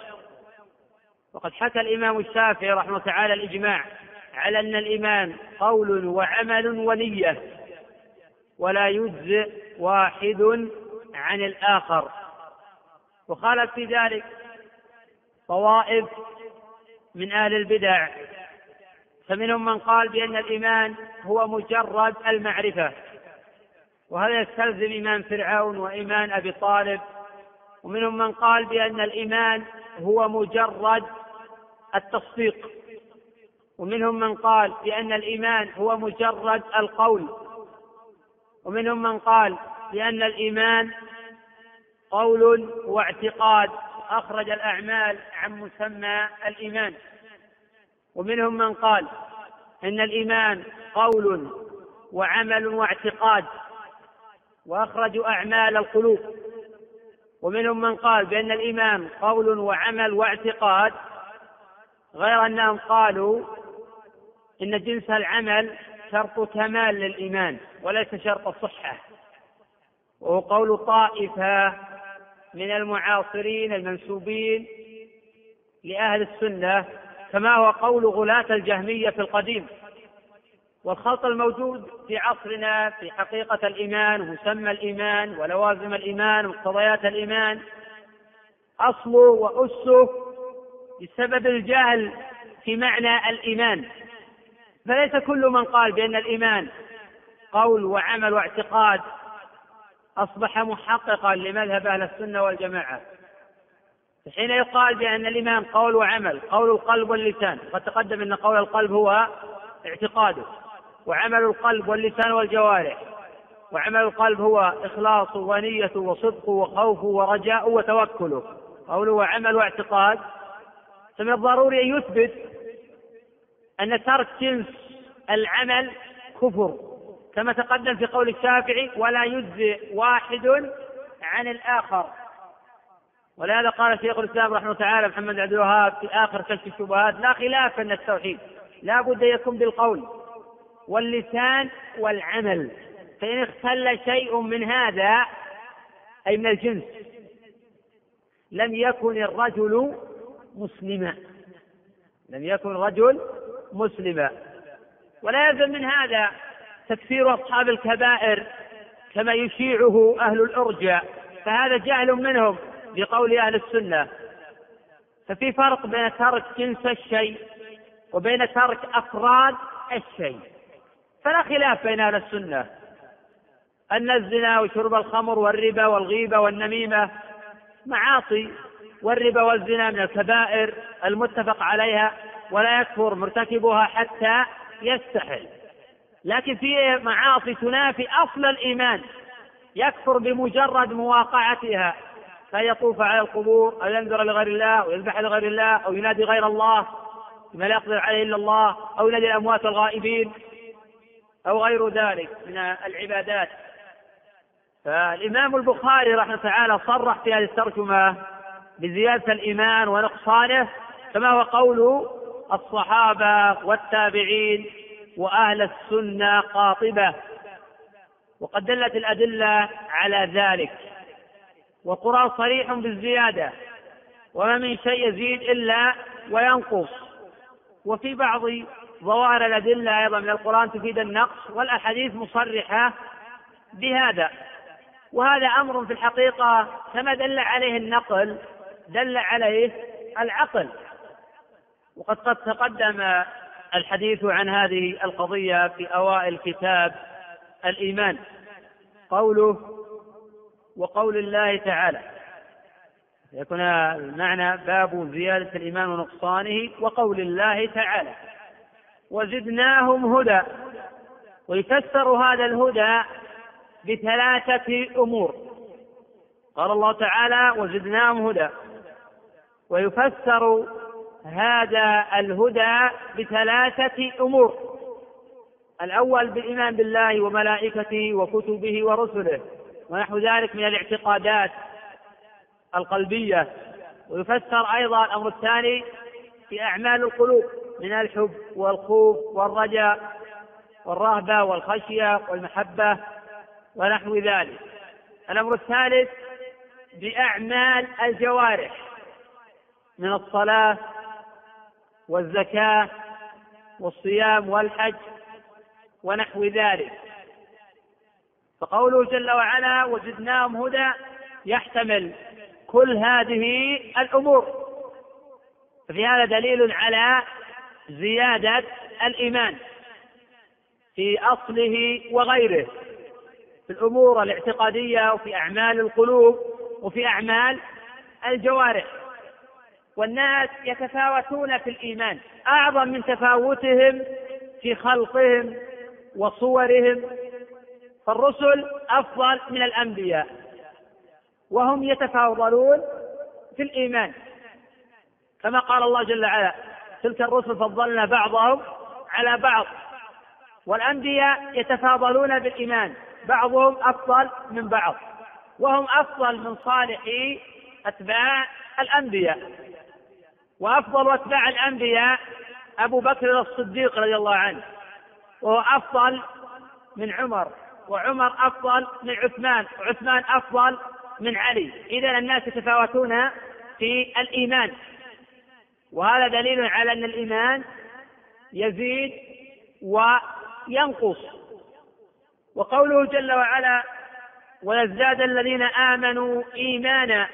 وقد حكى الإمام الشافعي رحمه الله تعالى الإجماع على أن الإيمان قول وعمل ونية ولا يجزئ واحد عن الآخر. وخالف في ذلك طوائف من أهل البدع. فمنهم من قال بأن الإيمان هو مجرد المعرفة. وهذا يستلزم إيمان فرعون وإيمان أبي طالب. ومنهم من قال بأن الإيمان هو مجرد التصديق. ومنهم من قال بأن الإيمان هو مجرد القول. ومنهم من قال بأن الإيمان قول واعتقاد. أخرج الأعمال عن مسمى الإيمان. ومنهم من قال إن الإيمان قول وعمل واعتقاد. وأخرجوا أعمال القلوب. ومنهم من قال بأن الإيمان قول وعمل واعتقاد غير أنهم قالوا إن جنس العمل شرط كمال للإيمان وليس شرط الصحة وهو قول طائفة من المعاصرين المنسوبين لأهل السنة كما هو قول غلاة الجهمية في القديم. والخلط الموجود في عصرنا في حقيقة الإيمان ومسمى الإيمان ولوازم الإيمان ومقتضيات الإيمان أصله وأسه بسبب الجهل في معنى الإيمان. فليس كل من قال بأن الإيمان قول وعمل واعتقاد أصبح محققا لمذهب أهل السنة والجماعة. حين يقال بأن الإيمان قول وعمل قول القلب واللسان قد تقدم أن قول القلب هو اعتقاده. وعمل القلب واللسان والجوارح. وعمل القلب هو إخلاص ونية وصدق وخوف ورجاء وتوكله قوله وعمل واعتقاد. فمن الضروري أن يثبت أن ترك جنس العمل كفر. كما تقدم في قول الشافعي ولا يجزئ واحد عن الآخر. ولهذا قال شيخ الإسلام رحمه تعالى محمد عبد الوهاب في آخر كشف الشبهات لا خلاف أن التوحيد لا بد يكون بالقول. واللسان والعمل. فإن اختل شيء من هذا أي من الجنس لم يكن الرجل مسلما. لم يكن الرجل مسلما. ولا يلزم من هذا تكفير أصحاب الكبائر كما يشيعه أهل الأرجاء. فهذا جهل منهم بقول أهل السنة. ففي فرق بين ترك جنس الشيء وبين ترك أفراد الشيء. فلا خلاف بين أهل السنة. أن الزنا وشرب الخمر والربا والغيبة والنميمة معاصي والربا والزنا من الكبائر المتفق عليها ولا يكفر مرتكبها حتى يستحل. لكن في معاصي تنافي أصل الإيمان. يكفر بمجرد مواقعتها. فيطوف على القبور أو ينذر لغير الله أو يذبح لغير الله أو ينادي غير الله بما لا يقدر عليه إلا الله أو ينادي الأموات الغائبين. أو غير ذلك من العبادات. فالإمام البخاري رحمه الله تعالى صرح في هذه الترجمة بزيادة الإيمان ونقصانه كما هو قول الصحابة والتابعين وأهل السنة قاطبة. وقد دلت الأدلة على ذلك. والقرآن صريح بالزيادة وما من شيء يزيد إلا وينقص. وفي بعض ظواهر الأدلة أيضا من القرآن تفيد النقص والأحاديث مصرحة بهذا. وهذا أمر في الحقيقة كما دل عليه النقل دل عليه العقل. وقد قد تقدم الحديث عن هذه القضية في أوائل كتاب الإيمان. قوله وقول الله تعالى. يكون المعنى باب زيادة الإيمان ونقصانه وقول الله تعالى. وزدناهم هدى. ويفسر هذا الهدى بثلاثة أمور. قال الله تعالى وزدناهم هدى. ويفسر هذا الهدى بثلاثة أمور. الأول بالإيمان بالله وملائكته وكتبه ورسله ونحو ذلك من الاعتقادات القلبية. ويفسر أيضا الأمر الثاني في أعمال القلوب. من الحب والخوف والرجاء والرهبة والخشية والمحبة ونحو ذلك. الأمر الثالث بأعمال الجوارح من الصلاة والزكاة والصيام والحج ونحو ذلك. فقوله جل وعلا وزدناهم هدى يحتمل كل هذه الأمور. ففي هذا دليل على زيادة الإيمان في أصله وغيره في الأمور الاعتقادية وفي أعمال القلوب وفي أعمال الجوارح. والناس يتفاوتون في الإيمان أعظم من تفاوتهم في خلقهم وصورهم فالرسل أفضل من الأنبياء وهم يتفاضلون في الإيمان. كما قال الله جل وعلا تلك الرسل فضلنا بعضهم على بعض. والأنبياء يتفاضلون بالإيمان بعضهم أفضل من بعض. وهم أفضل من صالح أتباع الأنبياء. وأفضل أتباع الأنبياء أبو بكر الصديق رضي الله عنه. وهو أفضل من عمر وعمر أفضل من عثمان وعثمان أفضل من علي. إذا الناس يتفاوتون في الإيمان. وهذا دليل على أن الإيمان يزيد وينقص. وقوله جل وعلا ويزداد الذين آمنوا إيمانا.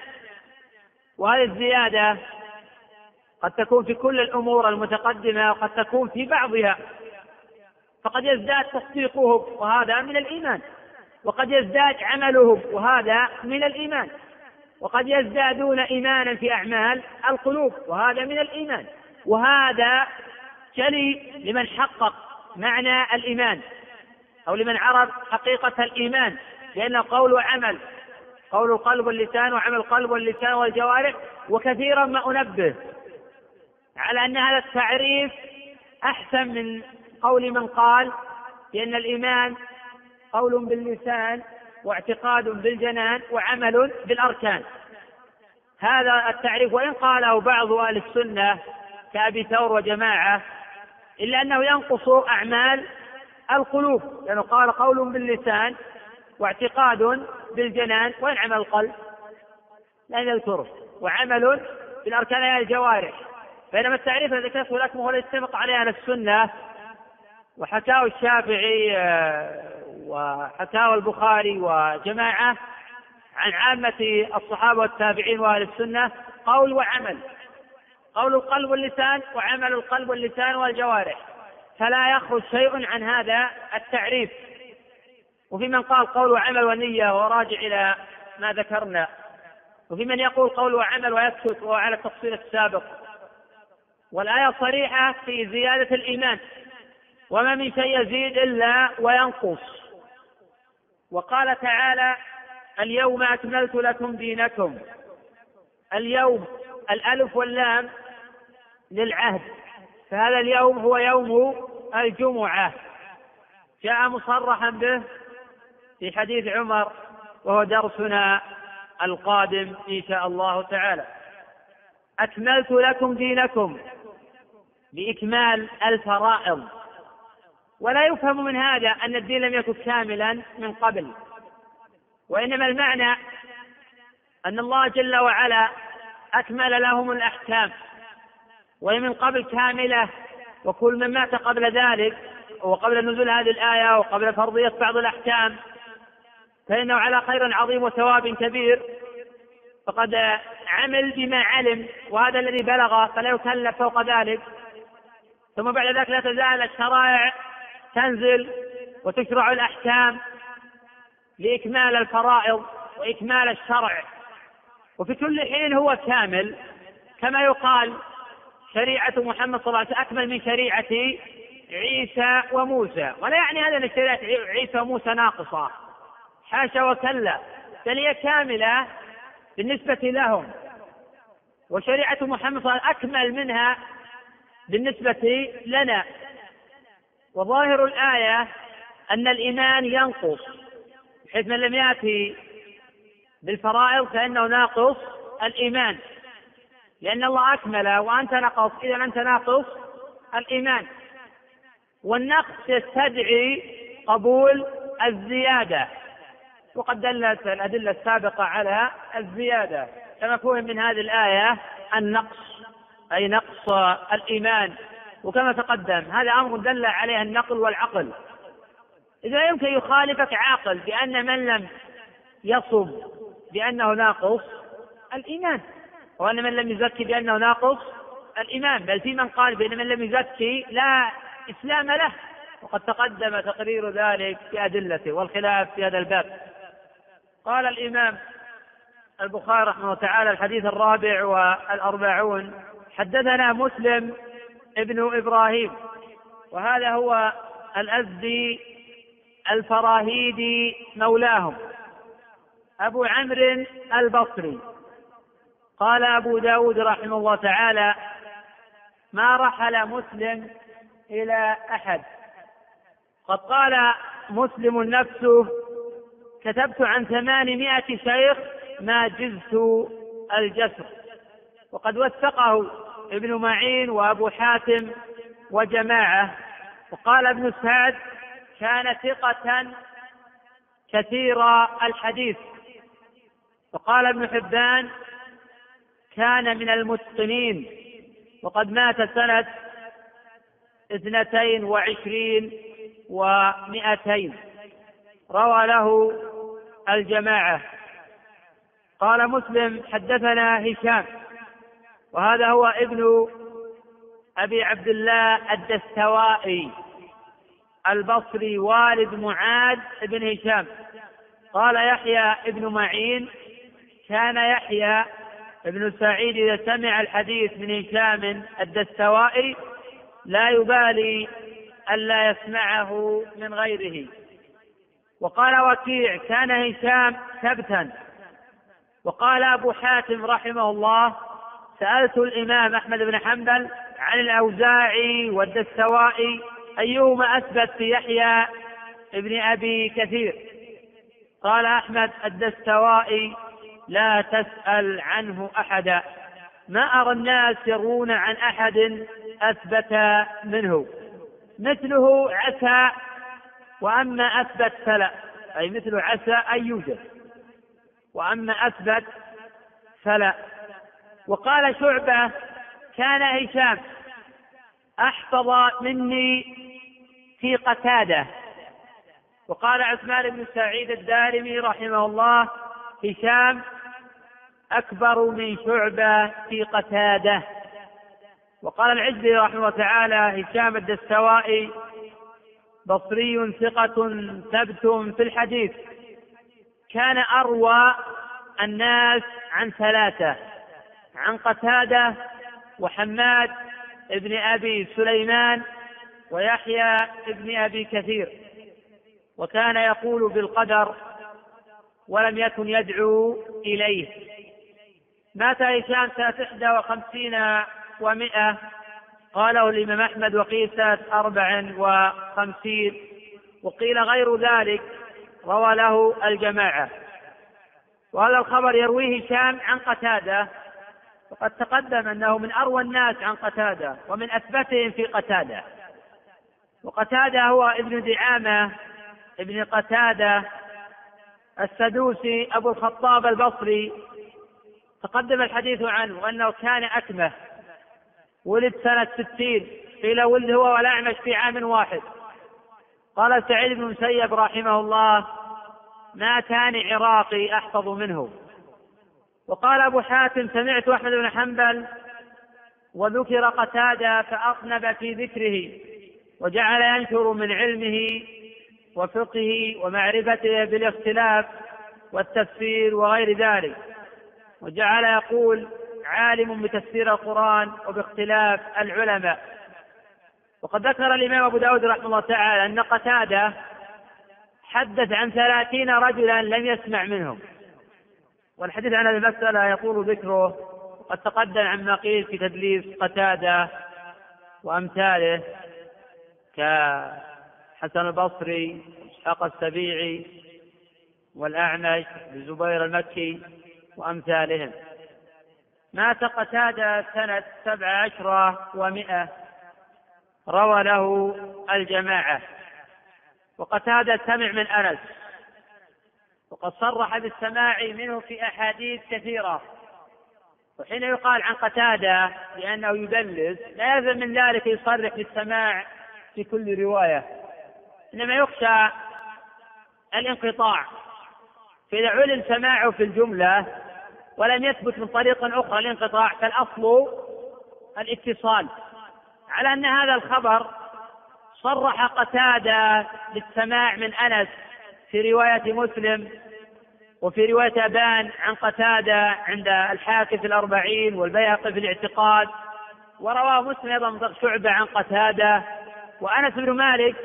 وهذه الزيادة قد تكون في كل الأمور المتقدمة وقد تكون في بعضها. فقد يزداد تصديقهم وهذا من الإيمان. وقد يزداد عملهم وهذا من الإيمان. وقد يزدادون إيمانا في أعمال القلوب وهذا من الإيمان. وهذا جلي لمن حقق معنى الإيمان أو لمن عرف حقيقة الإيمان لأنه قول وعمل قول القلب واللسان وعمل القلب واللسان والجوارح وكثيرا ما أنبه على أن هذا التعريف أحسن من قول من قال بأن الإيمان قول باللسان واعتقاد بالجنان وعمل بالأركان هذا التعريف وإن قاله بعض أهل السنة كأبي ثور وجماعة إلا أنه ينقص أعمال القلوب لأنه قال قول باللسان واعتقاد بالجنان وين عمل القلب؟ لا يذكره وعمل بالأركان يعني الجوارح بينما التعريف الذي ذكرته لكم هو الذي اتفق عليه أهل السنة وحكاه الشافعي وحكاه البخاري وجماعة عن عامة الصحابة والتابعين وأهل السنة قول وعمل. قول القلب واللسان وعمل القلب واللسان والجوارح. فلا يخرج شيء عن هذا التعريف. وفي من قال قول وعمل ونية وراجع إلى ما ذكرنا. وفي من يقول قول وعمل ويسكت وهو على التفصيل السابق. والآية صريحة في زيادة الإيمان. وما من شيء يزيد إلا وينقص. وقال تعالى اليوم أكملت لكم دينكم. اليوم الألف واللام للعهد. فهذا اليوم هو يوم الجمعة. جاء مصرحا به في حديث عمر وهو درسنا القادم إن شاء الله تعالى. أكملت لكم دينكم. بإكمال الفرائض. ولا يفهم من هذا أن الدين لم يكن كاملا من قبل. وإنما المعنى أن الله جل وعلا أكمل لهم الأحكام. وهي من قبل كاملة وكل من مات قبل ذلك وقبل نزول هذه الآية وقبل فرضية بعض الأحكام. فإنه على خير عظيم وثواب كبير. فقد عمل بما علم وهذا الذي بلغ فلا يكلف فوق ذلك. ثم بعد ذلك لا تزال الشرائع تنزل وتشرع الأحكام لإكمال الفرائض وإكمال الشرع. وفي كل حين هو كامل كما يقال شريعة محمد صلى الله عليه وسلم أكمل من شريعة عيسى وموسى. ولا يعني هذا أن شريعة عيسى وموسى ناقصة. حاشا وكلا. بل هي كاملة بالنسبة لهم. وشريعة محمد صلى الله عليه وسلم أكمل منها بالنسبة لنا. وظاهر الآية أن الإيمان ينقص بحيث من لم يأتي بالفرائض فإنه ناقص الإيمان. لأن الله أكمل وأنت نقص إذا أنت ناقص الإيمان. والنقص يستدعي قبول الزيادة. وقد دلت الأدلة السابقة على الزيادة. كما فهم من هذه الآية النقص أي نقص الإيمان. وكما تقدم هذا أمر دل عليه النقل والعقل. إذا يمكن يخالفك عاقل بأن من لم يصب بأنه ناقص الإيمان وأن من لم يزكي بأنه ناقص الإيمان. بل في من قال بأن من لم يزكي لا إسلام له وقد تقدم تقرير ذلك بأدلته والخلاف في هذا الباب. قال الإمام البخاري رحمه الله تعالى الحديث الرابع والأربعون حدثنا مسلم ابن إبراهيم. وهذا هو الأزدي الفراهيدي مولاهم. أبو عمرو البصري. قال أبو داود رحمه الله تعالى ما رحل مسلم إلى أحد. قد قال مسلم نفسه. كتبت عن ثمانمائة شيخ ما جزت الجسر. وقد وثقه ابن معين وأبو حاتم وجماعة. وقال ابن سعد كان ثقة كثير الحديث. وقال ابن حبان كان من المتقنين. وقد مات سنة اثنتين وعشرين ومائتين روى له الجماعة. قال مسلم حدثنا هشام. وهذا هو ابن أبي عبد الله الدستوائي البصري والد معاذ بن هشام. قال يحيى ابن معين كان يحيى ابن سعيد إذا سمع الحديث من هشام الدستوائي لا يبالي ألا يسمعه من غيره. وقال وكيع كان هشام ثبتا وقال أبو حاتم رحمه الله سألت الإمام أحمد بن حنبل عن الأوزاعي والدستوائي أيهما أثبت في يحيى ابن أبي كثير. قال أحمد الدستوائي لا تسأل عنه أحدا. ما أرى الناس يرون عن أحد أثبت منه. مثله عسى وأما أثبت فلا. أي مثل عسى أن يوجد. وأما أثبت فلا. وقال شعبة كان هشام أحفظ مني في قتادة. وقال عثمان بن سعيد الدارمي رحمه الله هشام أكبر من شعبة في قتادة. وقال العزي رحمه الله تعالى هشام الدستوائي بصري ثقة ثبت في الحديث. كان أروى الناس عن ثلاثة. عن قتادة وحماد ابن أبي سليمان ويحيى ابن أبي كثير. وكان يقول بالقدر ولم يكن يدعو إليه. مات هشام سنة إحدى وخمسين ومائة قاله الإمام أحمد وقيل سنة أربع وخمسين. وقيل غير ذلك روى له الجماعة. وهذا الخبر يرويه هشام عن قتادة وقد تقدم أنه من أروى الناس عن قتادة ومن أثبتهم في قتادة. وقتادة هو ابن دعامة ابن قتادة السدوسي أبو الخطاب البصري. تقدم الحديث عنه أنه كان أكمه. ولد سنة ستين. قيل ولد هو والأعمش في عام واحد. قال سعيد بن مسيب رحمه الله ما كان عراقي أحفظ منه. وقال أبو حاتم سمعت أحمد بن حنبل وذكر قتادة فأطنب في ذكره وجعل ينشر من علمه وفقهه ومعرفته بالاختلاف والتفسير وغير ذلك. وجعل يقول عالم بتفسير القرآن وباختلاف العلماء. وقد ذكر الإمام أبو داود رحمه الله تعالى أن قتادة حدث عن ثلاثين رجلا لم يسمع منهم. والحديث عن هذه المسألة يطول ذكره. قد تقدم عما قيل في تدليس قتادة وأمثاله كحسن البصري إسحاق السبيعي والأعمش الزبير المكي وأمثالهم. مات قتادة سنة سبع عشرة ومائة روى له الجماعة. وقتادة سمع من أنس. وقد صرح بالسماع منه في أحاديث كثيرة. وحين يقال عن قتادة بأنه يدلس لا يلزم من ذلك يصرح بالسماع في كل رواية. إنما يخشى الانقطاع. فإذا علم سماعه في الجملة ولم يثبت من طريق أخرى الانقطاع فالأصل الاتصال. على أن هذا الخبر صرح قتادة بالسماع من أنس في رواية مسلم وفي رواية أبان عن قتادة عند الحاكم في الأربعين والبيهقي في الاعتقاد ورواه مسلم أيضا من شعبة عن قتادة وأنس بن مالك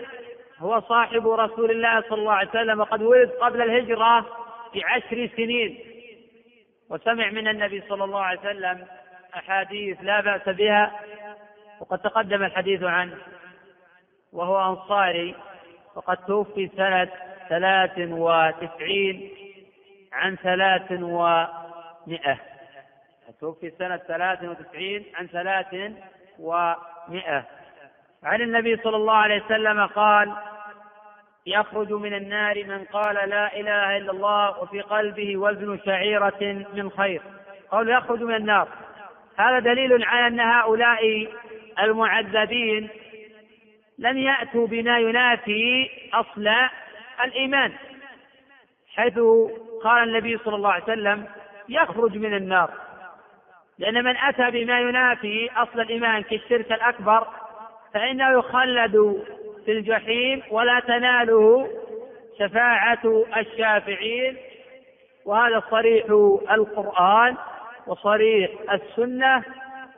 هو صاحب رسول الله صلى الله عليه وسلم وقد ولد قبل الهجرة بعشر سنين. وسمع من النبي صلى الله عليه وسلم أحاديث لا بأس بها وقد تقدم الحديث عنه وهو أنصاري وقد توفي سنة ثلاث وتسعين عن ثلاث ومئة. توفي سنة ثلاث وتسعين عن ثلاث ومئة. عن النبي صلى الله عليه وسلم قال يخرج من النار من قال لا إله إلا الله وفي قلبه وزن شعيرة من خير. قول يخرج من النار. هذا دليل على أن هؤلاء المعذبين لم يأتوا بما ينافي أصل الإيمان حيث قال النبي صلى الله عليه وسلم يخرج من النار. لأن من أتى بما ينافي أصل الإيمان كالشرك الأكبر فإنه يخلد في الجحيم ولا تناله شفاعة الشافعين. وهذا صريح القرآن وصريح السنة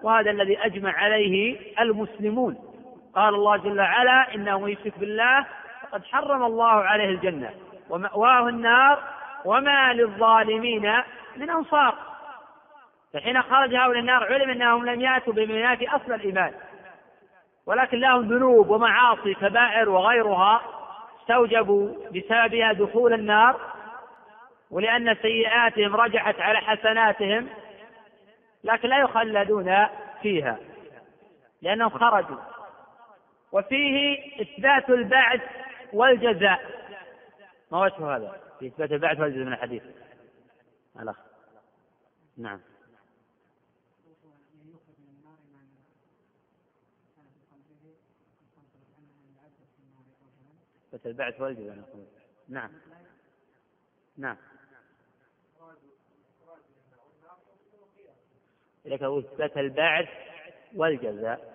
وهذا الذي أجمع عليه المسلمون. قال الله جل وعلا إنه يشرك بالله فقد حرم الله عليه الجنة ومأواه النار وما للظالمين من أنصار. فحين خرج هؤلاء النار علم أنهم لم يأتوا بما في أصل الإيمان ولكن لهم ذنوب ومعاصي كبائر وغيرها استوجبوا بسببها دخول النار ولأن سيئاتهم رجحت على حسناتهم لكن لا يخلدون فيها لأنهم خرجوا. وفيه إثبات البعث والجزاء. ما وجه هذا؟ في إثبات البعث والجزاء من الحديث. الأخ. نعم. إثبات البعث والجزاء نعم. نعم. لك إثبات البعث والجزاء.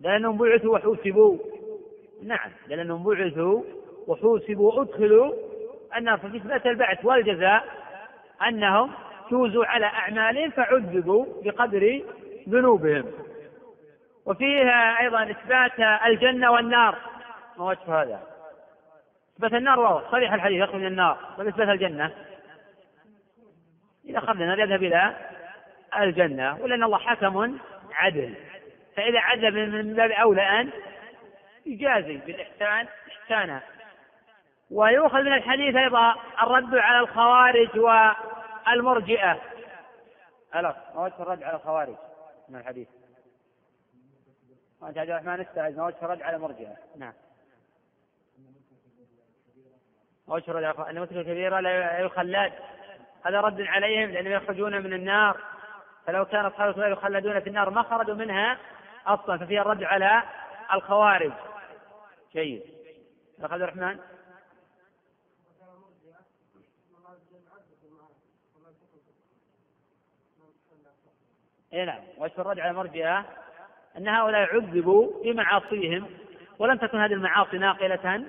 لأنهم بعثوا وحوسبوا. نعم لأنهم بعثوا وحوسبوا. وأدخلوا أن في إثبات البعث والجزاء أنهم جوزوا على أعمالهم فعذبوا بقدر ذنوبهم. وفيها أيضا إثبات الجنة والنار. ما وجه هذا؟ إثبات النار واضح صريح الحديث يخرج من النار. طيب إثبات الجنة؟ إذا خرجنا يذهب إلى الجنة ولأن الله حكم عدل. فإذا عذب من باب أولى أن يجازي بالإحسان إحسانا ويؤخذ من الحديث أيضا الرد على الخوارج والمرجئة. ألا ما وجه الرد على الخوارج من الحديث؟ وأنت عبد الرحمن استعد ما وجه الرد على المرجئة؟ نعم. ما وجه الرد على أن المسلم الكبيرة لا يخلد. هذا رد عليهم لأنهم يخرجون من النار. فلو كان أصحاب يخلدون في النار ما خرجوا منها أصلا ففيها الرد على الخوارج. جيد. أخ عبد الرحمن. اي نعم. وجه الرد على المرجئه أن هؤلاء عذبوا بمعاصيهم ولم تكن هذه المعاصي ناقلة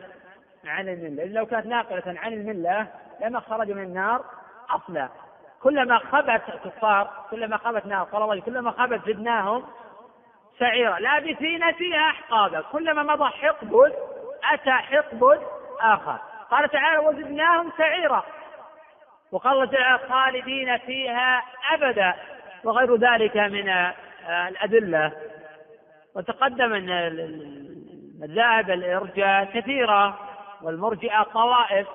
عن الملة. لو كانت ناقلة عن الملة لما خرجوا من النار أصلا. كلما خبت الكفار كلما خبت نار قال الله كلما خبت زدناهم سعيرة. لابثين فيها أحقابا. كلما مضى حقب أتى حقب آخر. قال تعالى وزدناهم سعيرا وقال الله تعالى خالدين فيها أبدا. وغير ذلك من الأدلة. وتقدم أن مذاهب الإرجاء كثيرة والمرجئة طوائف.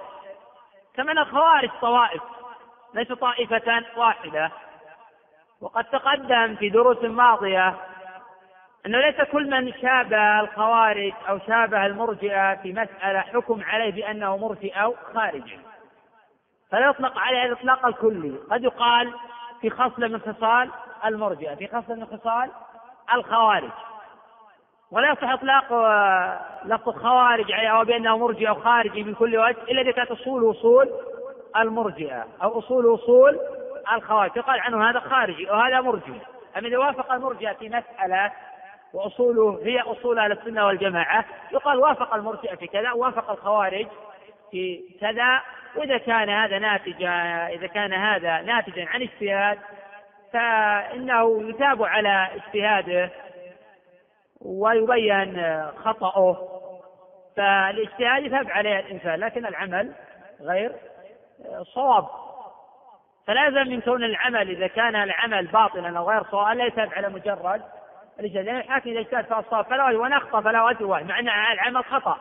كما أن الخوارج طوائف ليس طائفة واحدة. وقد تقدم في دروس ماضية أنه ليس كل من شابه الخوارج أو شابه المرجئة في مسألة حكم عليه بأنه مرجئ أو خارجي فلا يطلق عليه الإطلاق الكلي. قد يقال في خصلة من خصال المرجئة في خصلة من خصال الخوارج. ولا يصح إطلاق آه، لفظ الخوارج عليه أو بأنه مرجئ أو خارجي من كل وجه إلا إذا كانت أصول أصول المرجئة أو أصول أصول الخوارج. يقال عنه هذا خارجي وهذا مرجئ. أما إذا وافق المرجئة في مسألة وأصوله هي أصول أهل السنة والجماعة. يقال وافق المرجئة في كذا وافق الخوارج في كذا. وإذا كان هذا ناتجا إذا كان هذا ناتجا عن اجتهاد فإنه يتاب على اجتهاده ويبين خطأه. فالاجتهاد يثاب عليه الإنسان لكن العمل غير صواب. فلازم من كون العمل إذا كان العمل باطلا أو غير صواب لا يثاب على مجرد الاجتهاد لأن الحاكم إذا اجتهد فأصاب فلا وإن أخطأ فلا أجر واحد مع أن العمل خطأ.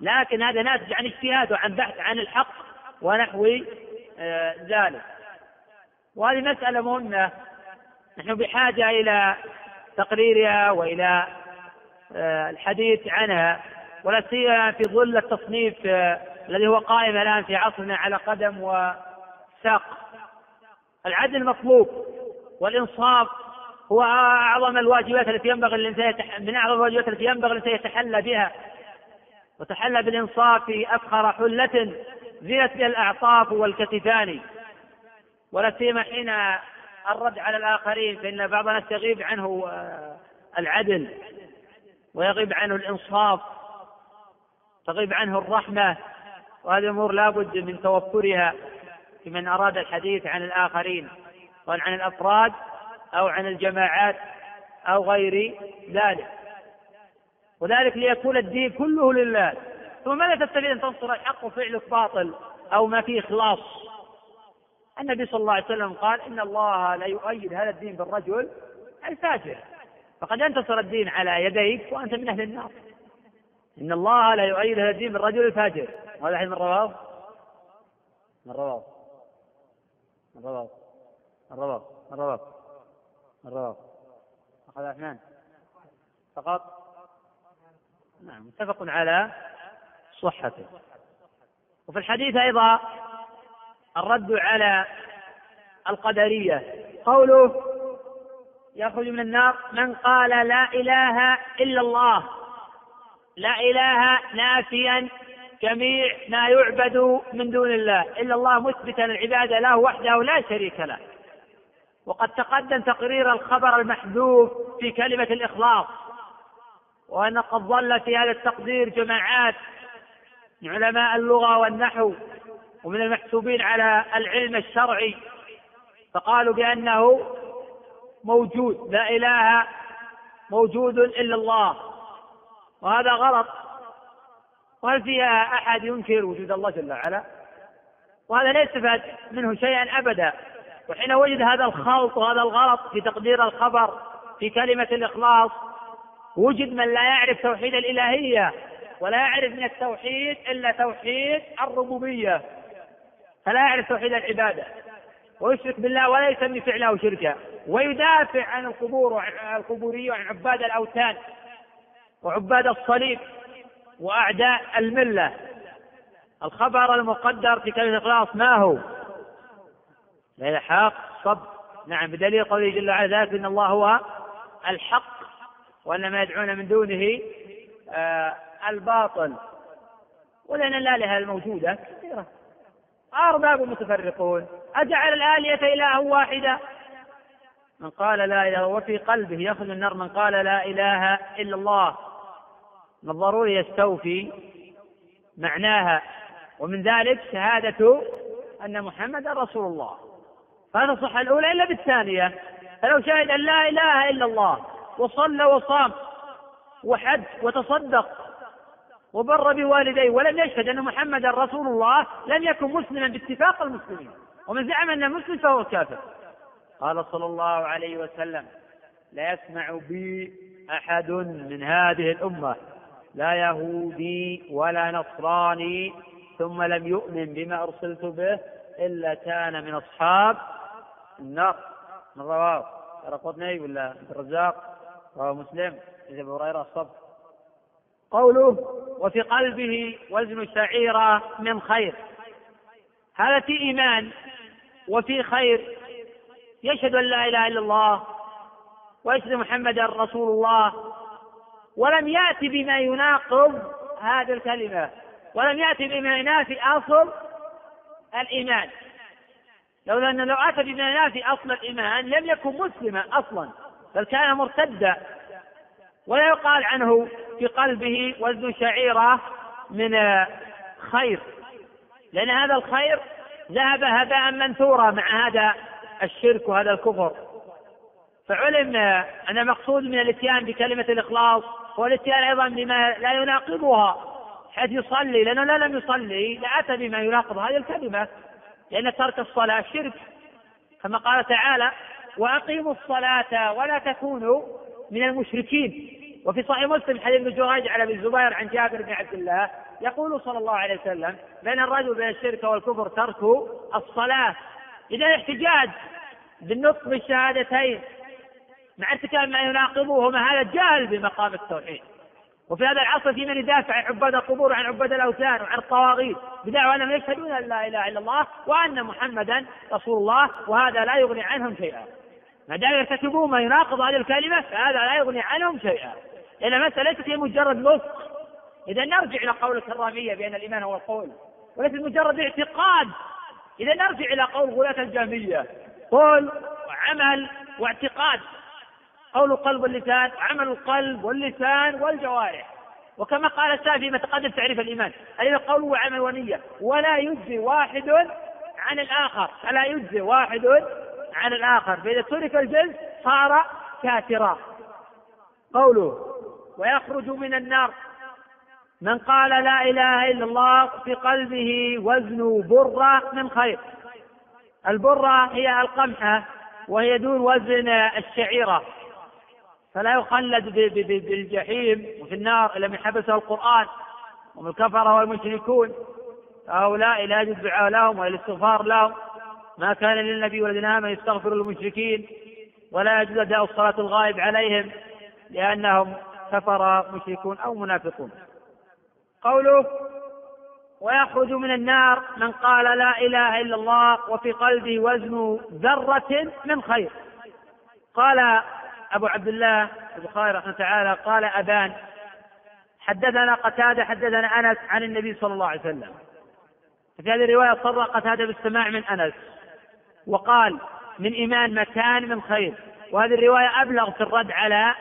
لكن هذا ناتج عن اجتهاد وعن بحث عن الحق ونحو آه، ذلك. وهذه مسألة مهمة. نحن بحاجة إلى تقريرها وإلى آه، الحديث عنها ولا سيما في ظل التصنيف آه، الذي هو قائم الآن في عصرنا على قدم وساق. العدل مطلوب والإنصاف هو أعظم الواجبات التي ينبغي الإنسان من أعظم الواجبات التي ينبغي الإنسان يتحلى بها. وتحلى بالإنصاف في أفخر حلة زينت بها الأعطاف والكتفان. ولا سيما حين الرد على الآخرين فإن بعض الناس يغيب عنه آه، العدل ويغيب عنه الإنصاف تغيب عنه الرحمة. وهذه الأمور لا بد من توفرها في من أراد الحديث عن الآخرين سواء عن الأفراد. أو عن الجماعات أو غير ذلك. وذلك ليكون الدين كله لله. ثم ماذا تستفيد أن تنصر الحق وفعلك باطل أو ما فيه إخلاص؟ النبي صلى الله عليه وسلم قال إن الله لا يؤيد هذا الدين بالرجل الفاجر. فقد ينتصر الدين على يديك وأنت من أهل النار. إن الله لا يؤيد هذا الدين بالرجل الفاجر. وهذا حديث من رواه؟ من رواه. من رواه. من رواه. من رواه. من رواه أخذ عثمان فقط؟ نعم متفق على صحته. وفي الحديث أيضا الرد على القدرية. قوله يخرج من النار من قال لا إله إلا الله. لا إله نافيا جميع ما يعبد من دون الله. إلا الله مثبتا العبادة له وحده لا شريك له. وقد تقدم تقرير الخبر المحذوف في كلمة الإخلاص وأن قد ظل في هذا التقدير جماعات من علماء اللغة والنحو ومن المحسوبين على العلم الشرعي فقالوا بأنه موجود لا إله موجود إلا الله وهذا غلط. وهل فيها أحد ينكر وجود الله جل وعلا؟ وهذا لا يستفاد منه شيئا أبدا. وحين وجد هذا الخلط وهذا الغلط في تقدير الخبر في كلمة الإخلاص وجد من لا يعرف توحيد الإلهية ولا يعرف من التوحيد إلا توحيد الربوبية. فلا يعرف توحيد العبادة. ويشرك بالله ولا يسمي فعله شركا. ويدافع عن القبور وعن القبورية وعن عباد الأوثان وعباد الصليب وأعداء الملة. الخبر المقدر في كلمة الإخلاص ما هو؟ لا حق صب نعم بدليل قوله جل وعلا ذلك إن الله هو الحق وأن ما يدعون من دونه آه الباطل. ولأن الآلهة الموجودة كثيرة. أرباب متفرقون. أجعل الآلهة إلها واحدة؟ من قال لا إله وفي قلبه يخرج النار من قال لا إله إلا الله. من الضروري يستوفي معناها. ومن ذلك شهادة أن محمدا رسول الله. فلا تصح الأولى إلا بالثانية. فلو شهد أن لا إله إلا الله وصلى وصام وحج وتصدق وبر بوالديه ولم يشهد أن محمدا رسول الله لم يكن مسلما باتفاق المسلمين. ومن زعم أنه مسلم فهو كافر. قال صلى الله عليه وسلم لا يسمع بي أحد من هذه الأمة. لا يهودي ولا نصراني ثم لم يؤمن بما أرسلت به إلا كان من أصحاب النار من رواه قطني ولا الرزاق؟ رواه مسلم حديث أبي هريرة الصبر قوله وفي قلبه وزن شعيرة من خير. هذا في إيمان وفي خير. يشهد أن لا إله إلا الله ويشهد محمدا رسول الله. ولم يأتي بما يناقض هذه الكلمة. ولم يأتي بما ينافي أصل الإيمان. لولا أنه لو أتى بما ينافي أصل الإيمان لم يكن مسلما أصلا بل كان مرتدا. ولا يقال عنه في قلبه وزن شعيرة من خير لأن هذا الخير ذهب هباء منثورا مع هذا الشرك وهذا الكفر. فعلم أن المقصود من الإتيان بكلمة الإخلاص هو الإتيان أيضا بما لا يناقضها حيث يصلي لأنه لا لم يصلي لأتى بما يناقض هذه الكلمة. لأن ترك الصلاة شرك. كما قال تعالى وأقيموا الصلاة ولا تكونوا من المشركين. وفي صحيح مسلم حديث ابن جريج على ابن الزبير عن جابر بن عبد الله يقول صلى الله عليه وسلم بين الرجل وبين الشرك والكفر ترك الصلاة. إذا الاحتجاج بالنطق بالشهادتين مع ارتكاب ما يناقضهما هذا جاهل بمقام التوحيد. وفي هذا العصر في من يدافع عن عباد القبور وعن عباد الأوثان وعن الطواغيت بدعوى أنهم يشهدون أن لا إله إلا الله وأن محمدا رسول الله وهذا لا يغني عنهم شيئا. ما دام يرتكبون ما يناقض هذه الكلمة فهذا لا يغني عنهم شيئا. لأن المسألة ليست هي مجرد نطق. إذا نرجع إلى قول الكرامية بأن الإيمان هو القول وليس مجرد اعتقاد. إذا نرجع إلى قول غلاة الجهميه قول وعمل واعتقاد. قول القلب واللسان عمل القلب واللسان والجوارح. وكما قال السلف فيما تقدم تعريف الإيمان اي قول وعمل ونية. ولا يجزي واحد عن الآخر فلا يجزي واحد عن الآخر. فإذا ترك الجزء صار كافرا. قوله ويخرج من النار. من قال لا إله إلا الله في قلبه وزن برة من خير. البرة هي القمحه وهي دون وزن الشعيرة. فلا يخلد بالجحيم وفي النار إلا من حبسه القرآن ومن الكفره والمشركون. هؤلاء لا يجوز الدعاء لهم ولا الاستغفار لهم. ما كان للنبي والذين امنوا يستغفروا للمشركين. ولا يجوز أداء الصلاة الغائب عليهم لأنهم كفر مشركون أو منافقون. قوله ويخرج من النار من قال لا إله إلا الله وفي قلبه وزن ذرة من خير. قال أبو عبد الله البخاري رحمه تعالى قال أبان حدثنا قتادة حدثنا أنس عن النبي صلى الله عليه وسلم. في هذه الرواية صر قتادة بالسماع من أنس وقال من إيمان مكان من خير. وهذه الرواية أبلغ في الرد على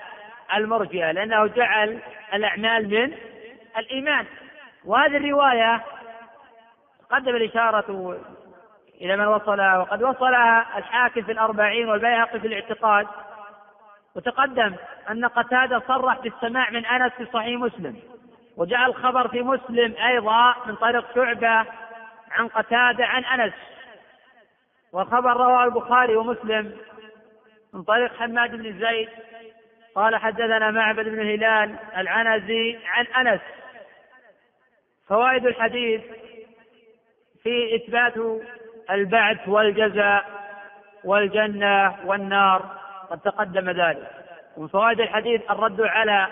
المرجئة لأنه جعل الأعمال من الإيمان. وهذه الرواية قدم الإشارة إلى من وصلها وقد وصلها الحاكم في الأربعين والبيهقي في الاعتقاد. وتقدم أن قتادة صرح بالسماع من أنس في صحيح مسلم وجاء الخبر في مسلم أيضا من طريق شعبة عن قتادة عن أنس. والخبر رواه البخاري ومسلم من طريق حماد بن زيد قال حدثنا معبد بن هلال العنزي عن أنس. فوائد الحديث في إثبات البعث والجزاء والجنة والنار. قد تقدم ذلك. ومن فوائد الحديث الرد على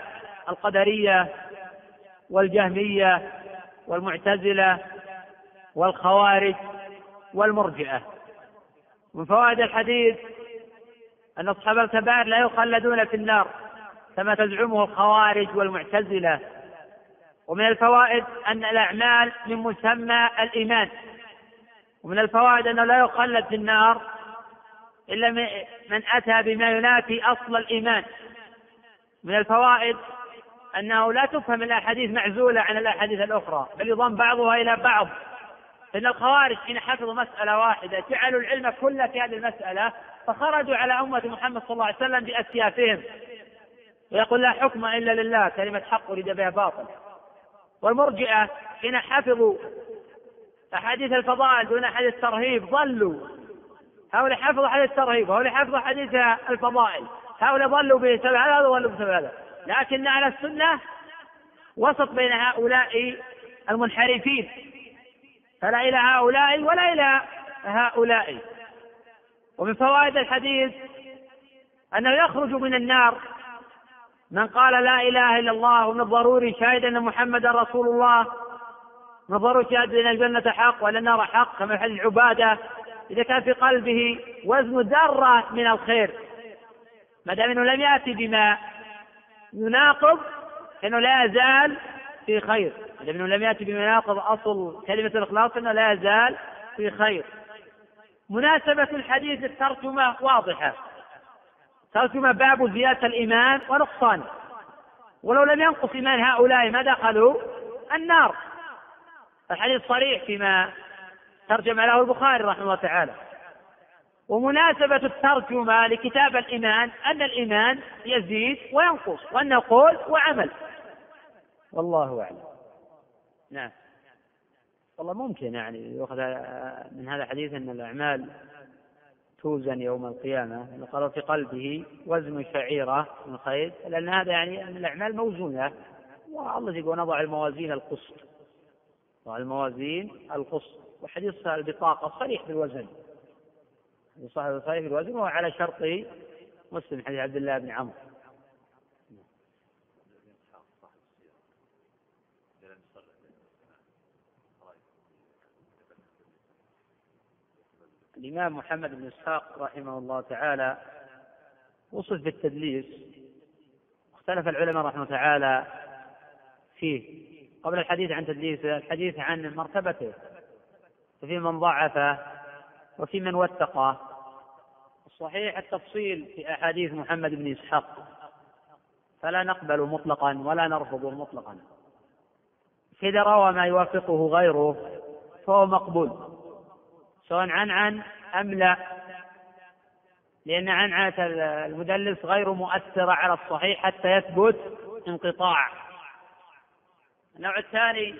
القدرية والجهمية والمعتزلة والخوارج والمرجئة. من فوائد الحديث أن أصحاب الكبائر لا يخلدون في النار كما تزعمه الخوارج والمعتزلة. ومن الفوائد أن الأعمال من مسمى الإيمان. ومن الفوائد أنه لا يخلد في النار إلا من أتى بما ينافي أصل الإيمان. من الفوائد أنه لا تفهم الأحاديث معزولة عن الأحاديث الأخرى بل يضم بعضها إلى بعض. إن الخوارج حين حفظوا مسألة واحدة جعلوا العلم كله في هذه المسألة فخرجوا على أمة محمد صلى الله عليه وسلم بأسيافهم. ويقول لا حكم إلا لله كلمة حق أريد بها باطل. والمرجئة حين حفظوا أحاديث الفضائل دون أحاديث الترهيب ضلوا. هؤلاء حفظوا حديث الترهيب وهؤلاء حفظوا حديث الفضائل هؤلاء ضلوا بسبب هذا وضلوا بسبب هذا. لكن على السنة وسط بين هؤلاء المنحرفين فلا إلى هؤلاء ولا إلى هؤلاء. ومن فوائد الحديث أنه يخرج من النار من قال لا إله إلا الله ومن الضروري شاهد أن محمدا رسول الله من الضروري شاهد أن الجنة حق وأن النار حق كما في حديث عبادة إذا كان في قلبه وزن ذرة من الخير ما دام أنه لم يأتي بما يناقض فإنه لا يزال في خير. ما دام أنه لم يأتي بما يناقض أصل كلمة الإخلاص أنه لا يزال في خير. مناسبة الحديث الترجمة واضحة. ترجمة باب زيادة الإيمان ونقصانه ولو لم ينقص إيمان هؤلاء ما دخلوا النار. الحديث صريح فيما ترجم له البخاري رحمه الله تعالى. ومناسبة الترجمة لكتاب الإيمان أن الإيمان يزيد وينقص وأنه قول وعمل. والله أعلم. نعم. والله ممكن يعني يؤخذ من هذا الحديث أن الأعمال توزن يوم القيامة قالوا في قلبه وزن شعيرة من خير لأن هذا يعني أن الأعمال موزونة. والله يقول نضع الموازين القسط. نضع الموازين القسط. وحديث البطاقة صريح بالوزن صحيح صريح بالوزن وهو على شرط مسلم حديث عبد الله بن عمرو. الإمام محمد بن إسحاق رحمه الله تعالى وصف بالتدليس. اختلف العلماء رحمه الله تعالى فيه. قبل الحديث عن تدليسه الحديث عن مرتبته. وفي من ضعفه وفي من وثقه الصحيح التفصيل في أحاديث محمد بن إسحاق. فلا نقبل مطلقا ولا نرفض مطلقا. فإذا روى ما يوافقه غيره فهو مقبول. سواء عن عن أم لا. لأن عنعنة المدلس غير مؤثرة على الصحيح حتى يثبت انقطاع. النوع الثاني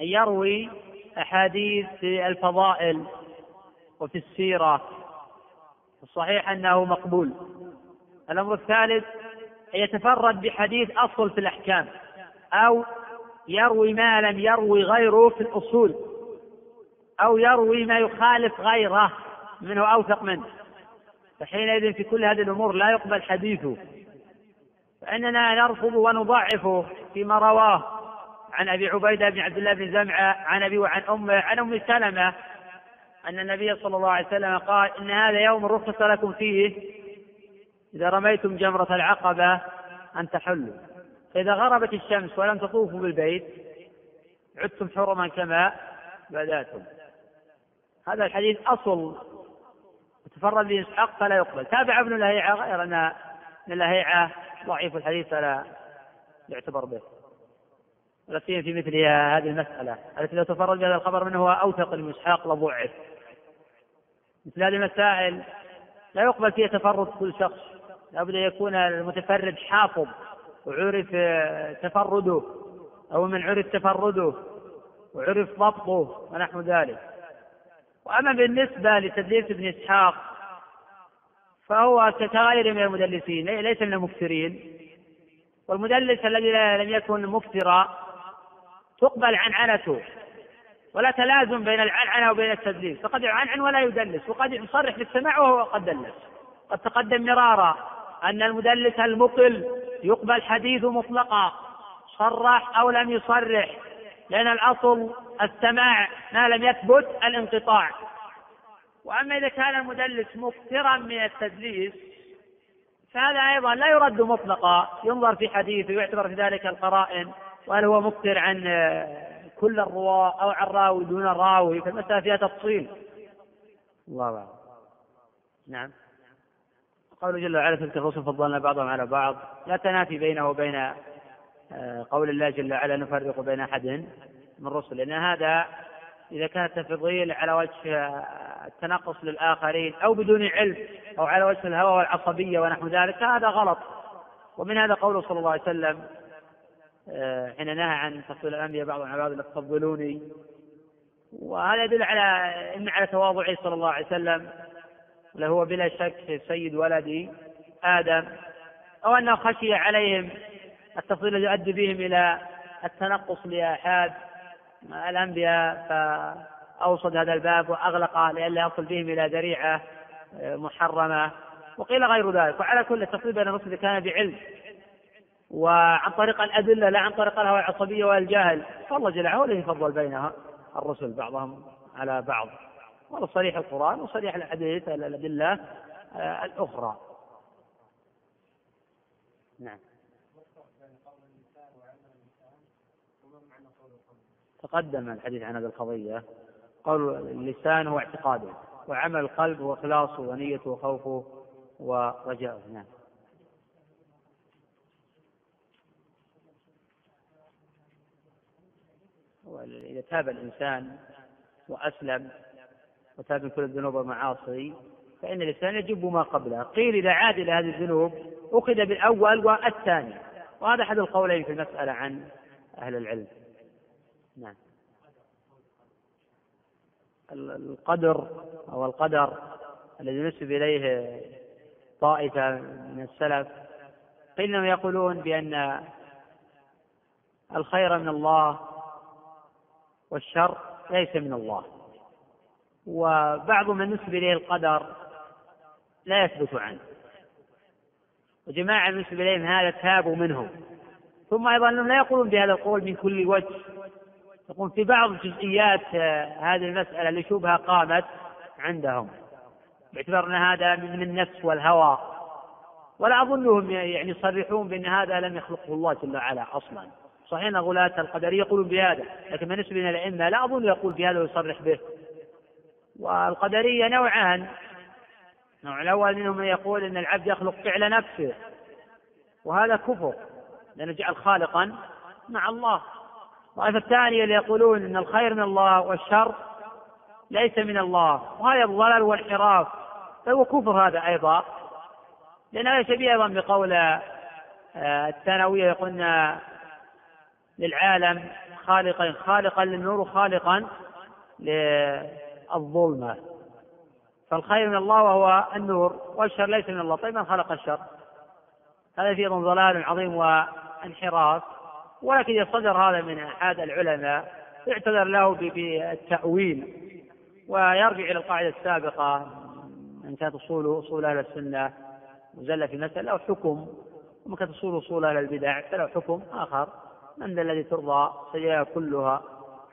أن يروي أحاديث في الفضائل وفي السيرة. الصحيح أنه مقبول. الأمر الثالث أن يتفرد بحديث أصل في الأحكام أو يروي ما لم يروي غيره في الأصول أو يروي ما يخالف غيره منه أوثق منه. فحينئذ في كل هذه الأمور لا يقبل حديثه. فإننا نرفض ونضعفه فيما رواه. عن أبي عبيدة بن عبد الله بن زمعة عن أبي وعن أمه عن أم سلمة أن النبي صلى الله عليه وسلم قال إن هذا يوم رخص لكم فيه إذا رميتم جمرة العقبة أن تحلوا. فإذا غربت الشمس ولم تطوفوا بالبيت عدتم حرما كما بدأتم. هذا الحديث أصل تفرد به إسحاق فلا يقبل. تابع ابن لهيعة غير أن لهيعة ضعيف الحديث فلا يعتبر به. ولا سيما في مثل هذه المسألة التي لو تفرد بهذا الخبر منه هو أوثق من إسحاق لضعف مثل هذه المسائل لا يقبل فيها تفرد كل شخص لابد أن يكون المتفرد حافظ وعرف تفرده أو من عرف تفرده وعرف ضبطه ونحو ذلك. وأما بالنسبة لتدليس ابن إسحاق فهو كغيره من المدلسين ليس من المكثرين. والمدلس الذي لم يكن مكثرا تقبل عنعنته ولا تلازم بين العنعنة وبين التدليس. فقد يعنعن ولا يدلس وقد يصرح بالسماع وهو قد دلس. قد تقدم مرارا أن المدلس المقل يقبل حديثه مطلقا صرح أو لم يصرح لأن الأصل السماع ما لم يثبت الانقطاع. وأما إذا كان المدلس مكثرا من التدليس فهذا أيضا لا يرد مطلقا ينظر في حديثه ويعتبر في ذلك القرائن. وهل هو مكثر عن كل الرواة أو عن راوي دون راوي؟ فالمسألة فيها تفصيل. الله أعلم. نعم. قوله جل وعلا تلك الرسل فضلنا بعضهم على بعض. لا تنافي بينه وبين آه، قول الله جل وعلا نفرق بين أحد من الرسل لأن هذا إذا كان التفضيل على وجه التنقص للآخرين أو بدون علم أو على وجه الهوى والعصبية ونحو ذلك هذا غلط. ومن هذا قوله صلى الله عليه وسلم آه، حين نهى عن تفضيل الأنبياء بعضهم على بعض لا تفضلوني. وهذا يدل على إن على تواضعه صلى الله عليه وسلم. لهو بلا شك سيد ولد آدم. أو أنه خشي عليهم التفضيل الذي يؤدي بهم إلى التنقص لآحاد الأنبياء فأوصد هذا الباب وأغلق لئلا يصل بهم إلى ذريعة آه، محرمة. وقيل غير ذلك. وعلى كل التفصيل بين الرسل كان بعلم. وعن طريق الأدلة لا عن طريق الهوى العصبية والجهل فالله جل وعلا الذي فضل بين الرسل بعضهم على بعض. وهذا صريح القرآن وصريح الحديث الأدلة الأخرى. نعم. تقدم الحديث عن هذه القضية. قول اللسان هو اعتقاده وعمل القلب هو إخلاصه ونيته وخوفه ورجاؤه. نعم. إذا تاب الإنسان وأسلم وتاب من كل الذنوب والمعاصي فإن الإنسان يجب ما قبله. قيل إذا عاد إلى هذه الذنوب أخذ بالأول والثاني. وهذا أحد القولين في المسألة عن أهل العلم. نعم. القدر أو القدر الذي نسب إليه طائفة من السلف فإنهم يقولون بأن الخير من الله والشر ليس من الله. وبعض من نسب إليه القدر لا يثبت عنه. وجماعة نسب إليهم هذا تابوا منه ثم أيضا أنهم لا يقولون بهذا القول من كل وجه. يقول في بعض جزئيات آه، هذه المسألة اللي شبهة قامت عندهم. باعتبار أن هذا من النفس والهوى. ولا أظنهم يعني يصرحون بأن هذا لم يخلقه الله جل وعلا أصلا. صحيح أن غلاة القدرية يقولون بهذا لكن بالنسبة لنا الأئمة لا أظن يقول بهذا ويصرح به. والقدرية نوعان. النوع الأول منهم من يقول أن العبد يخلق فعل نفسه وهذا كفر لأنه جعل خالقا مع الله. الطائفة الثانية اللي يقولون أن الخير من الله والشر ليس من الله وهذا الضلال والانحراف فهو كفر هذا أيضا. لأن هذا شبيه أيضا بقول آه، الثانوية يقولون للعالم خالقا خالقا للنور وخالقا للظلمة. فالخير من الله وهو النور والشر ليس من الله. طيب من خلق الشر؟ هذا فيه ضلال عظيم وانحراف. ولكن إذا صدر هذا من أحد العلماء يعتذر له بالتأويل ويرجع إلى القاعدة السابقة. إن كانت أصول أصول أهل السنة مزلة في مسألة له حكم. وما كانت أصول أصول أهل البدع فله حكم آخر. من ذا الذي ترضى سجايا كلها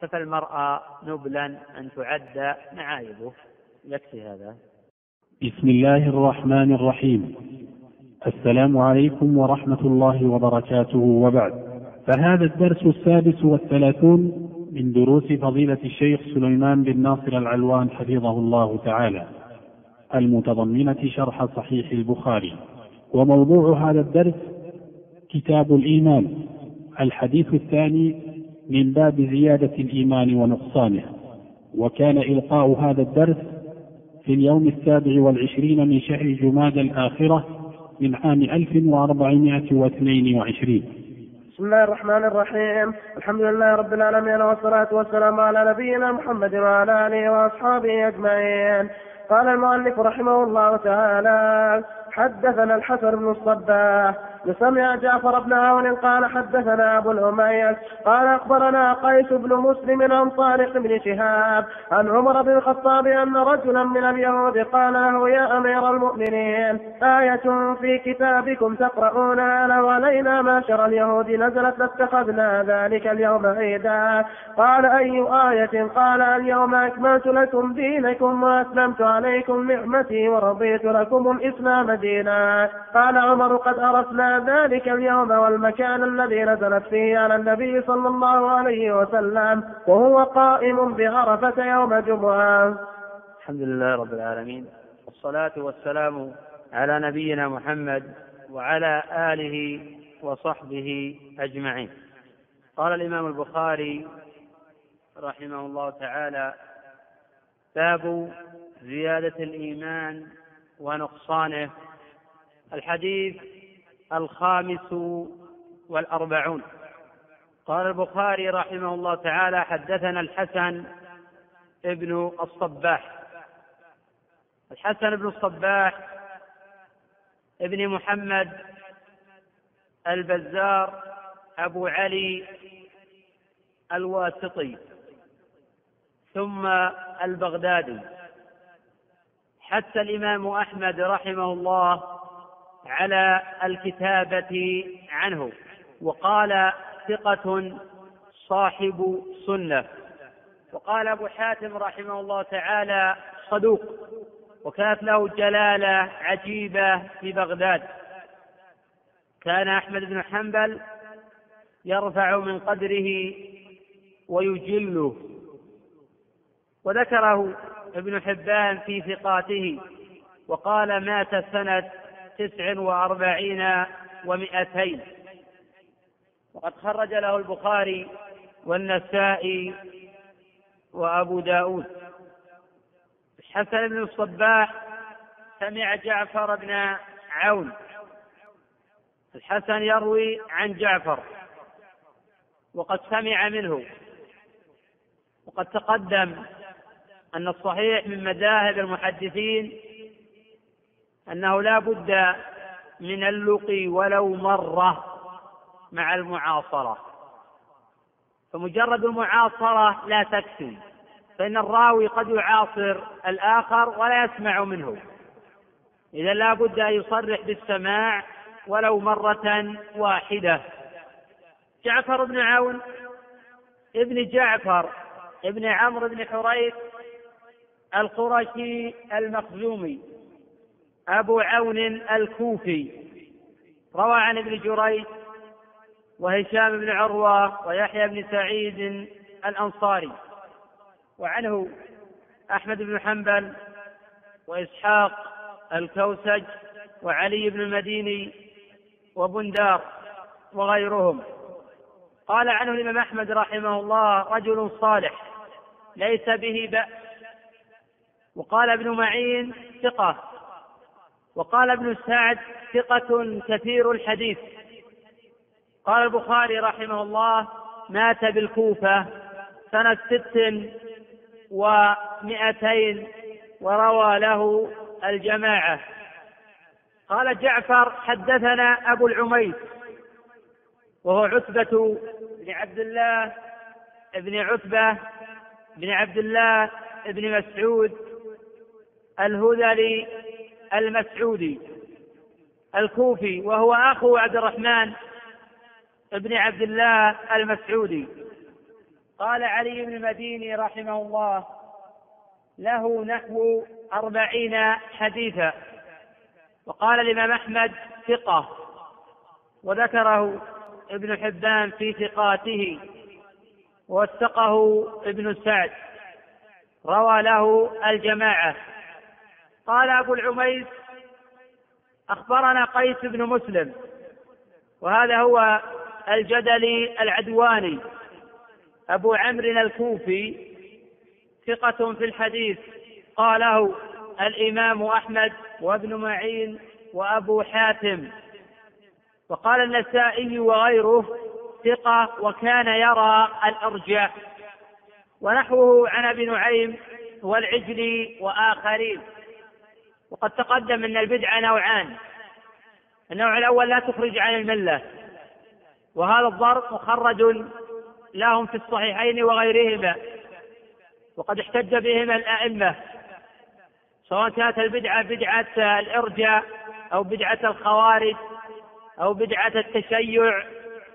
كفى المرأة نبلا أن تعد معايبه. يكفي هذا. بسم الله الرحمن الرحيم. السلام عليكم ورحمة الله وبركاته وبعد. فهذا الدرس السادس والثلاثون من دروس فضيلة الشيخ سليمان بن ناصر العلوان حفظه الله تعالى. المتضمنة شرح صحيح البخاري. وموضوع هذا الدرس كتاب الإيمان. الحديث الثاني من باب زيادة الإيمان ونقصانه وكان إلقاء هذا الدرس في اليوم السابع والعشرين من شهر جماد الآخرة من عام 1422 بسم الله الرحمن الرحيم. الحمد لله رب العالمين والصلاة والسلام على نبينا محمد وعلى آله وأصحابه أجمعين. قال المؤلف رحمه الله تعالى حدثنا الحسن بن الصباح سمع جعفر بن عون قال حدثنا أبو الأمية قال أخبرنا قيس بن مسلم عن طارق بن شهاب عن عمر بن الخطاب أن رجلا من اليهود قال له يا أمير المؤمنين آية في كتابكم تقرؤونها لو علينا معشر اليهود نزلت لاتخذنا ذلك اليوم عيدا. قال أي آية؟ قال اليوم أكملت لكم دينكم وأسلمت عليكم نعمتي ورضيت لكم الإسلام دينا. قال عمر قد أرسنا ذلك اليوم والمكان الذي نزلت فيه على النبي صلى الله عليه وسلم وهو قائم بعرفة يوم جمعة الحمد لله رب العالمين والصلاة والسلام على نبينا محمد وعلى آله وصحبه أجمعين. قال الإمام البخاري رحمه الله تعالى باب زيادة الإيمان ونقصانه. الحديث الخامس والأربعون. قال البخاري رحمه الله تعالى حدثنا الحسن ابن الصباح. الحسن بن الصباح ابن محمد البزار أبو علي الواسطي ثم البغدادي. حتى الإمام أحمد رحمه الله على الكتابة عنه. وقال ثقة صاحب سنة. وقال أبو حاتم رحمه الله تعالى صدوق. وكانت له جلالة عجيبة في بغداد. كان أحمد بن حنبل يرفع من قدره ويجله. وذكره ابن حبان في ثقاته. وقال مات سنة تسع وأربعين ومئتين. وقد خرج له البخاري والنسائي وأبو داود. الحسن بن الصباح سمع جعفر بن عون. الحسن يروي عن جعفر. وقد سمع منه. وقد تقدم أن الصحيح من مذاهب المحدثين أنه لا بد من اللقي ولو مرة مع المعاصرة. فمجرد المعاصرة لا تكفي فإن الراوي قد يعاصر الآخر ولا يسمع منه. إذا لا بد أن يصرح بالسماع ولو مرة واحدة. جعفر بن عون ابن جعفر ابن عمرو بن حريث القرشي المخزومي. أبو عون الكوفي. روى عن ابن جريج وهشام بن عروة ويحيى بن سعيد الأنصاري. وعنه أحمد بن حنبل وإسحاق الكوسج وعلي بن المديني وبندار وغيرهم. قال عنه الإمام أحمد رحمه الله رجل صالح ليس به بأس. وقال ابن معين ثقة. وقال ابن سعد ثقة كثير الحديث. قال البخاري رحمه الله مات بالكوفة سنة ست ومئتين وروى له الجماعة. قال جعفر حدثنا أبو العميس وهو عتبة بن عبد الله بن عتبة بن عبد الله بن مسعود الهذلي المسعودي الكوفي وهو أخو عبد الرحمن بن عبد الله المسعودي. قال علي بن المديني رحمه الله له نحو أربعين حديثا. وقال الإمام أحمد ثقة وذكره ابن حبان في ثقاته ووثقه ابن سعد روى له الجماعة. قال أبو العميس أخبرنا قيس بن مسلم وهذا هو الجدلي العدواني أبو عمرو الكوفي ثقة في الحديث قاله الإمام أحمد وابن معين وأبو حاتم وقال النسائي وغيره ثقة وكان يرى الأرجاء ونحوه عن أبي نعيم والعجلي وآخرين. وقد تقدم أن البدعة نوعان. النوع الأول لا تخرج عن الملة. وهذا الضرب مخرج لهم في الصحيحين وغيرهما. وقد احتج بهما الأئمة. سواء كانت البدعة بدعة الإرجاء أو بدعة الخوارج أو بدعة التشيع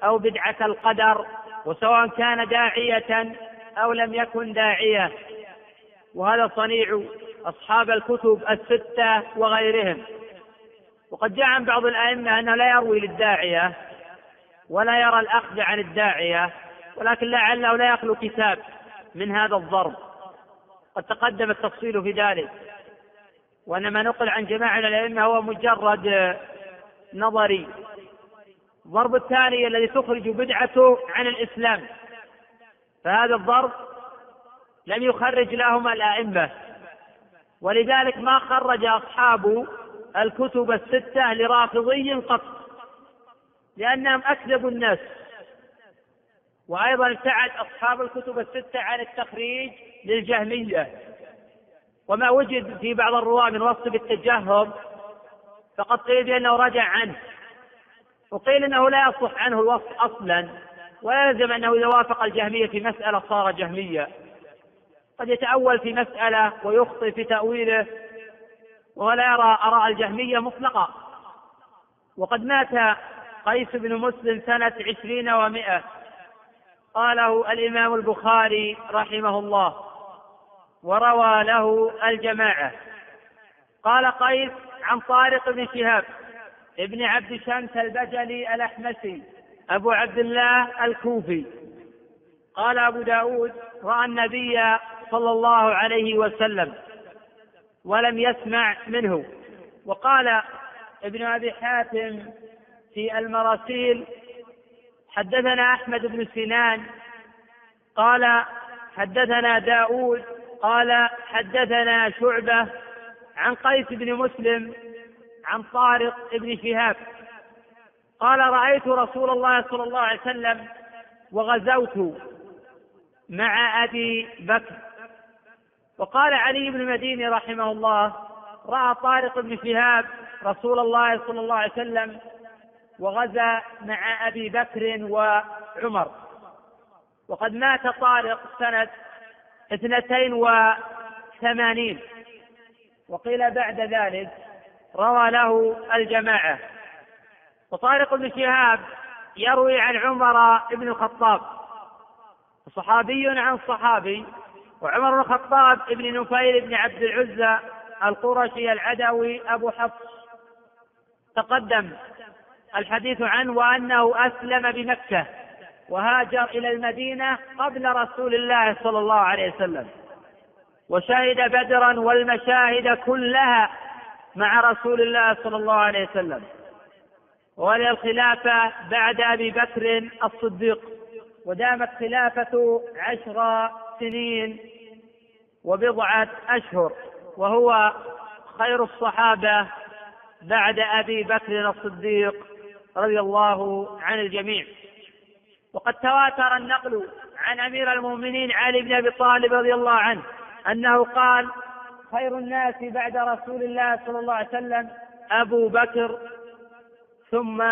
أو بدعة القدر. وسواء كان داعية أو لم يكن داعية. وهذا صنيع أصحاب الكتب الستة وغيرهم. وقد جاء عن بعض الأئمة أنه لا يروي للداعية ولا يرى الأخذ عن الداعية ولكن لعله لا يخلو كتاب من هذا الضرب. قد تقدم التفصيل في ذلك. وأن ما نقل عن جماعة الأئمة هو مجرد نظري. الضرب الثاني الذي تخرج بدعته عن الإسلام. فهذا الضرب لم يخرج لهما الأئمة. ولذلك ما خرج أصحاب الكتب الستة لرافضي قط لأنهم أكذبوا الناس. وأيضا ابتعد أصحاب الكتب الستة عن التخريج للجهمية. وما وجد في بعض الرواة من وصف بالتجهم فقد قيل بأنه رجع عنه. وقيل أنه لا يصح عنه الوصف أصلا ولا يلزم أنه إذا وافق الجهمية في مسألة صار جهميا قد يتأول في مسألة ويخطئ في تأويله ولا يرى آراء الجهمية مطلقة. وقد مات قيس بن مسلم سنة عشرين ومائة. قاله الإمام البخاري رحمه الله وروى له الجماعة. قال قيس عن طارق بن شهاب ابن عبد شمس البجلي الأحمسي أبو عبد الله الكوفي. قال أبو داود رأى النبي صلى الله عليه وسلم ولم يسمع منه. وقال ابن أبي حاتم في المراسيل حدثنا أحمد بن سنان قال حدثنا داود قال حدثنا شعبة عن قيس بن مسلم عن طارق بن شهاب قال رأيت رسول الله صلى الله عليه وسلم وغزوت مع أبي بكر. وقال علي بن المديني رحمه الله رأى طارق بن شهاب رسول الله صلى الله عليه وسلم وغزا مع أبي بكر وعمر. وقد مات طارق سنة اثنتين وثمانين. وقيل بعد ذلك روى له الجماعة. وطارق بن شهاب يروي عن عمر بن الخطاب. صحابي عن صحابي وعمر بن الخطاب بن نفيل بن عبد العزى القرشي العدوي أبو حفص. تقدم الحديث عنه وأنه أسلم بمكة وهاجر إلى المدينة قبل رسول الله صلى الله عليه وسلم. وشهد بدرا والمشاهد كلها مع رسول الله صلى الله عليه وسلم. ولي الخلافة بعد أبي بكر الصديق. ودامت خلافة عشر سنين وبضعة أشهر وهو خير الصحابة بعد أبي بكر الصديق رضي الله عن الجميع. وقد تواتر النقل عن أمير المؤمنين علي بن أبي طالب رضي الله عنه أنه قال خير الناس بعد رسول الله صلى الله عليه وسلم أبو بكر ثم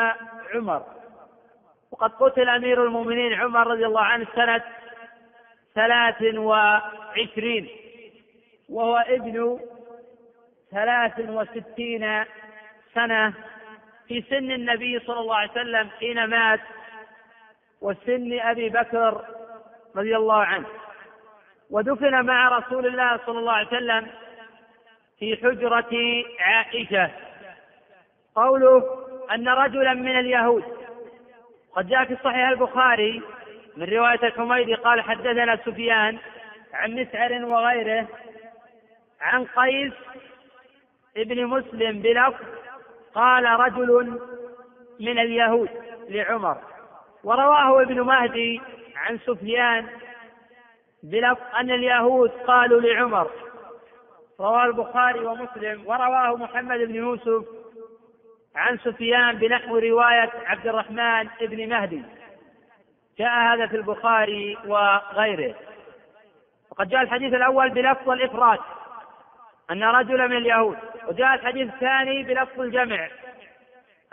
عمر. وقد قتل أمير المؤمنين عمر رضي الله عنه سنة ثلاث وعشرين. وهو ابن ثلاث وستين سنة في سن النبي صلى الله عليه وسلم حين مات وسن أبي بكر رضي الله عنه. ودفن مع رسول الله صلى الله عليه وسلم في حجرة عائشة. قوله أن رجلا من اليهود قد جاء في صحيح البخاري من رواية الحميدي قال حدثنا سفيان عن مسعر وغيره عن قيس ابن مسلم بلفظ قال رجل من اليهود لعمر. ورواه ابن مهدي عن سفيان بلفظ أن اليهود قالوا لعمر. رواه البخاري ومسلم. ورواه محمد بن يوسف عن سفيان بنحو رواية عبد الرحمن بن مهدي. جاء هذا في البخاري وغيره. وقد جاء الحديث الأول بلفظ الإفراد أن رجلا من اليهود. وجاء الحديث الثاني بلفظ الجمع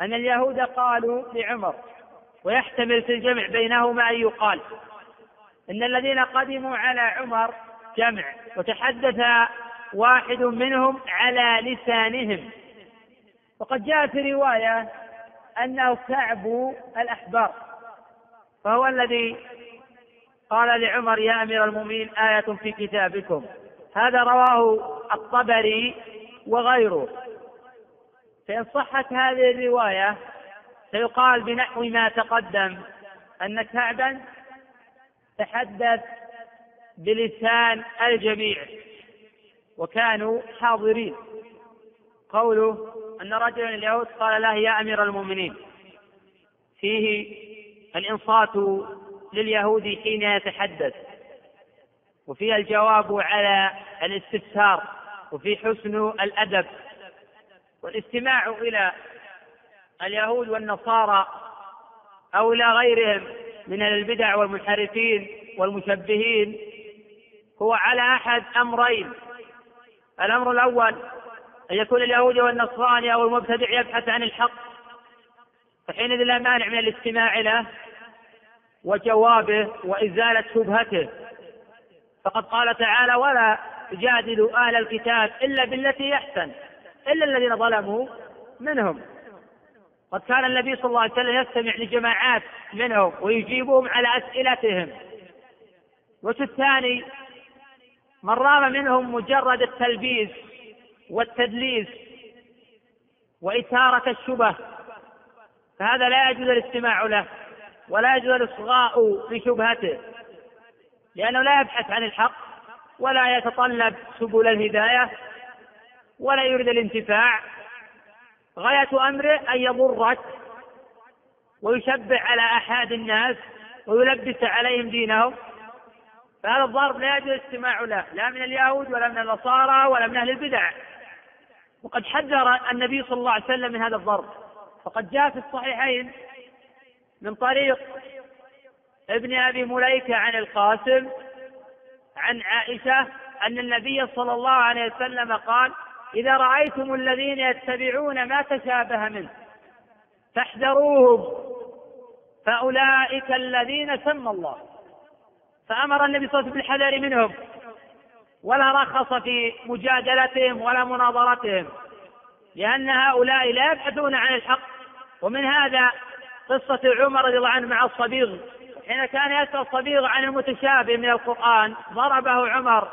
أن اليهود قالوا لعمر ويحتمل في الجمع بينهما أن يقال إن الذين قدموا على عمر جمع وتحدث واحد منهم على لسانهم. وقد جاء في رواية أنه كعب الأحبار. فهو الذي قال لعمر يا أمير المؤمنين آية في كتابكم. هذا رواه الطبري وغيره. فإن صحت هذه الرواية فيقال بنحو ما تقدم أن كعبا تحدث بلسان الجميع وكانوا حاضرين. قوله أن رجلا اليهود قال له يا أمير المؤمنين فيه الإنصات لليهود حين يتحدث وفيها الجواب على الاستفسار وفي حسن الأدب والاستماع إلى اليهود والنصارى أو إلى غيرهم من البدع والمنحرفين والمشبهين هو على أحد أمرين. الأمر الأول أن يكون اليهودي والنصراني أو المبتدع يبحث عن الحق فحينئذ لا مانع من الاستماع له وجوابه وإزالة شبهته. فقد قال تعالى ولا تجادلوا أهل الكتاب إلا بالتي يحسن إلا الذين ظلموا منهم. قد كان النبي صلى الله عليه وسلم يستمع لجماعات منهم ويجيبهم على أسئلتهم. وفي الثاني من رام منهم مجرد التلبيس والتدليس وإثارة الشبه فهذا لا يجوز الاستماع له. ولا يجوز الإصغاء لشبهته لأنه لا يبحث عن الحق ولا يتطلب سبل الهداية ولا يريد الانتفاع. غاية أمره أن يضرك ويشبع على أحد الناس ويلبس عليهم دينهم. فهذا الضرب لا يجوز الاستماع له لا من اليهود ولا من النصارى ولا من أهل البدع. وقد حذر النبي صلى الله عليه وسلم من هذا الضرب. فقد جاء في الصحيحين من طريق ابن أبي مليكة عن القاسم عن عائشة أن النبي صلى الله عليه وسلم قال إذا رأيتم الذين يتبعون ما تشابه منه فاحذروهم فأولئك الذين سمى الله. فأمر النبي صلى الله عليه وسلم بالحذر منهم ولا رخص في مجادلتهم ولا مناظرتهم لأن هؤلاء لا يبحثون عن الحق ومن هذا قصة عمر رضي الله عنه مع الصبيغ حين كان يسأل الصبيغ عن المتشابه من القرآن ضربه عمر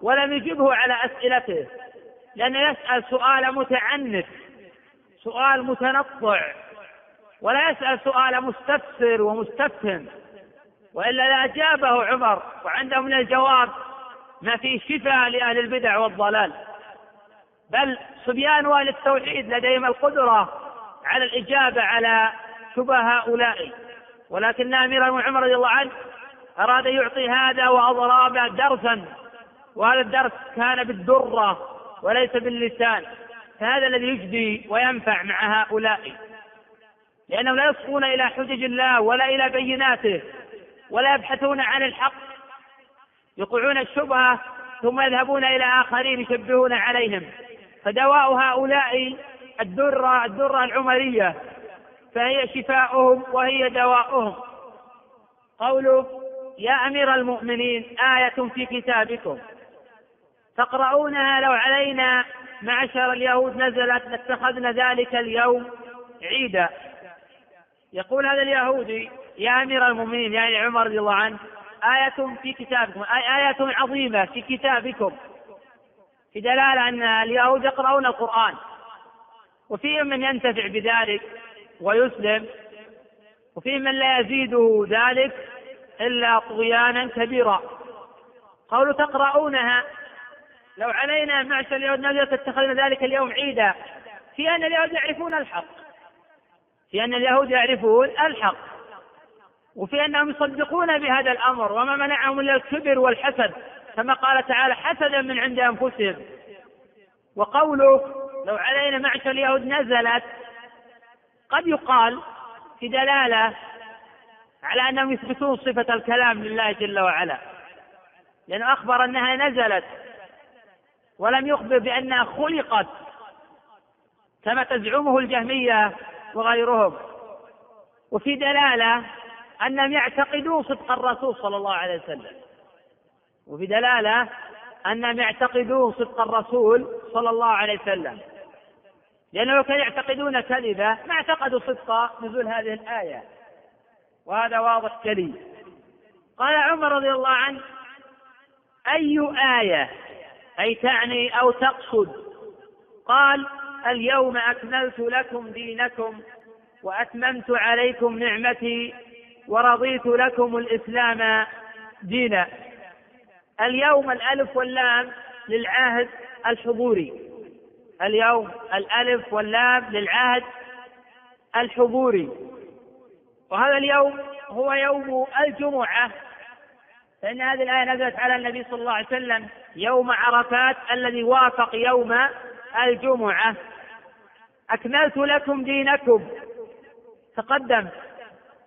ولم يجبه على أسئلته لأنه يسأل سؤال متعنت سؤال متنطع ولا يسأل سؤال مستفسر ومستفهم وإلا لأجابه عمر وعنده من الجواب ما فيه شفاء لأهل البدع والضلال. بل صبيان أهل التوحيد لديهم القدرة على الإجابة على شبه هؤلاء. ولكن أمير عمر رضي الله عنه أراد أن يعطي هذا وأضراب درسا. وهذا الدرس كان بالدرة وليس باللسان. فهذا الذي يجدي وينفع مع هؤلاء. لأنهم لا يصغون إلى حجج الله ولا إلى بيناته ولا يبحثون عن الحق. يقعون الشبهة ثم يذهبون إلى آخرين يشبهون عليهم. فدواء هؤلاء الدرة الدرة العمرية فهي شفاؤهم وهي دواؤهم. قوله يا أمير المؤمنين آية في كتابكم. تقرؤونها لو علينا معشر اليهود نزلت لاتخذنا ذلك اليوم عيدا. يقول هذا اليهودي يا أمير المؤمنين يعني عمر رضي الله عنه آية في كتابكم آية عظيمة في كتابكم. في دلالة أن اليهود يقرؤون القرآن. وفيهم من ينتفع بذلك ويسلم. وفيهم من لا يزيده ذلك إلا طغيانا كبيرا. قولوا تقرؤونها. لو علينا معشر اليهود نزلت اتخذنا ذلك اليوم عيدا. في أن اليهود يعرفون الحق. في أن اليهود يعرفون الحق. وفي أنهم يصدقون بهذا الأمر. وما منعهم إلا الكبر والحسد. كما قال تعالى حسدا من عند أنفسهم. وقوله لو علينا معشر اليهود نزلت قد يقال في دلالة على أنهم يثبتون صفة الكلام لله جل وعلا. لأنه أخبر أنها نزلت ولم يخبر بأنها خلقت كما تزعمه الجهمية وغيرهم. وفي دلالة أنهم يعتقدون صدق الرسول صلى الله عليه وسلم. وفي دلالة أنهم يعتقدون صدق الرسول صلى الله عليه وسلم. لأنه كانوا يعتقدون كذبة ما اعتقدوا صدق نزول هذه الآية. وهذا واضح جلي. قال عمر رضي الله عنه أي آية؟ أي تعني أو تقصد؟ قال اليوم أكملت لكم دينكم وأتممت عليكم نعمتي ورضيت لكم الإسلام دينا. اليوم الألف واللام للعهد الحضوري. اليوم الألف واللام للعهد الحضوري. وهذا اليوم هو يوم الجمعة فإن هذه الآية نزلت على النبي صلى الله عليه وسلم يوم عرفات الذي وافق يوم الجمعة. أكملت لكم دينكم. تقدم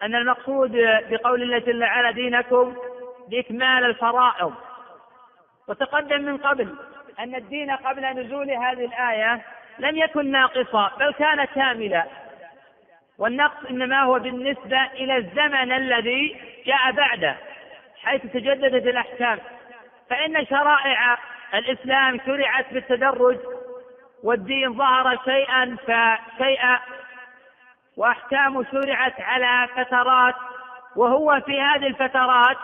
أن المقصود بقول الله جل وعلا دينكم بإكمال الفرائض. وتقدم من قبل. أن الدين قبل نزول هذه الآية لم يكن ناقصا بل كان كاملا. والنقص إنما هو بالنسبة إلى الزمن الذي جاء بعده حيث تجددت الأحكام. فإن شرائع الإسلام شرعت بالتدرج والدين ظهر شيئا فشيئا وأحكام شرعت على فترات وهو في هذه الفترات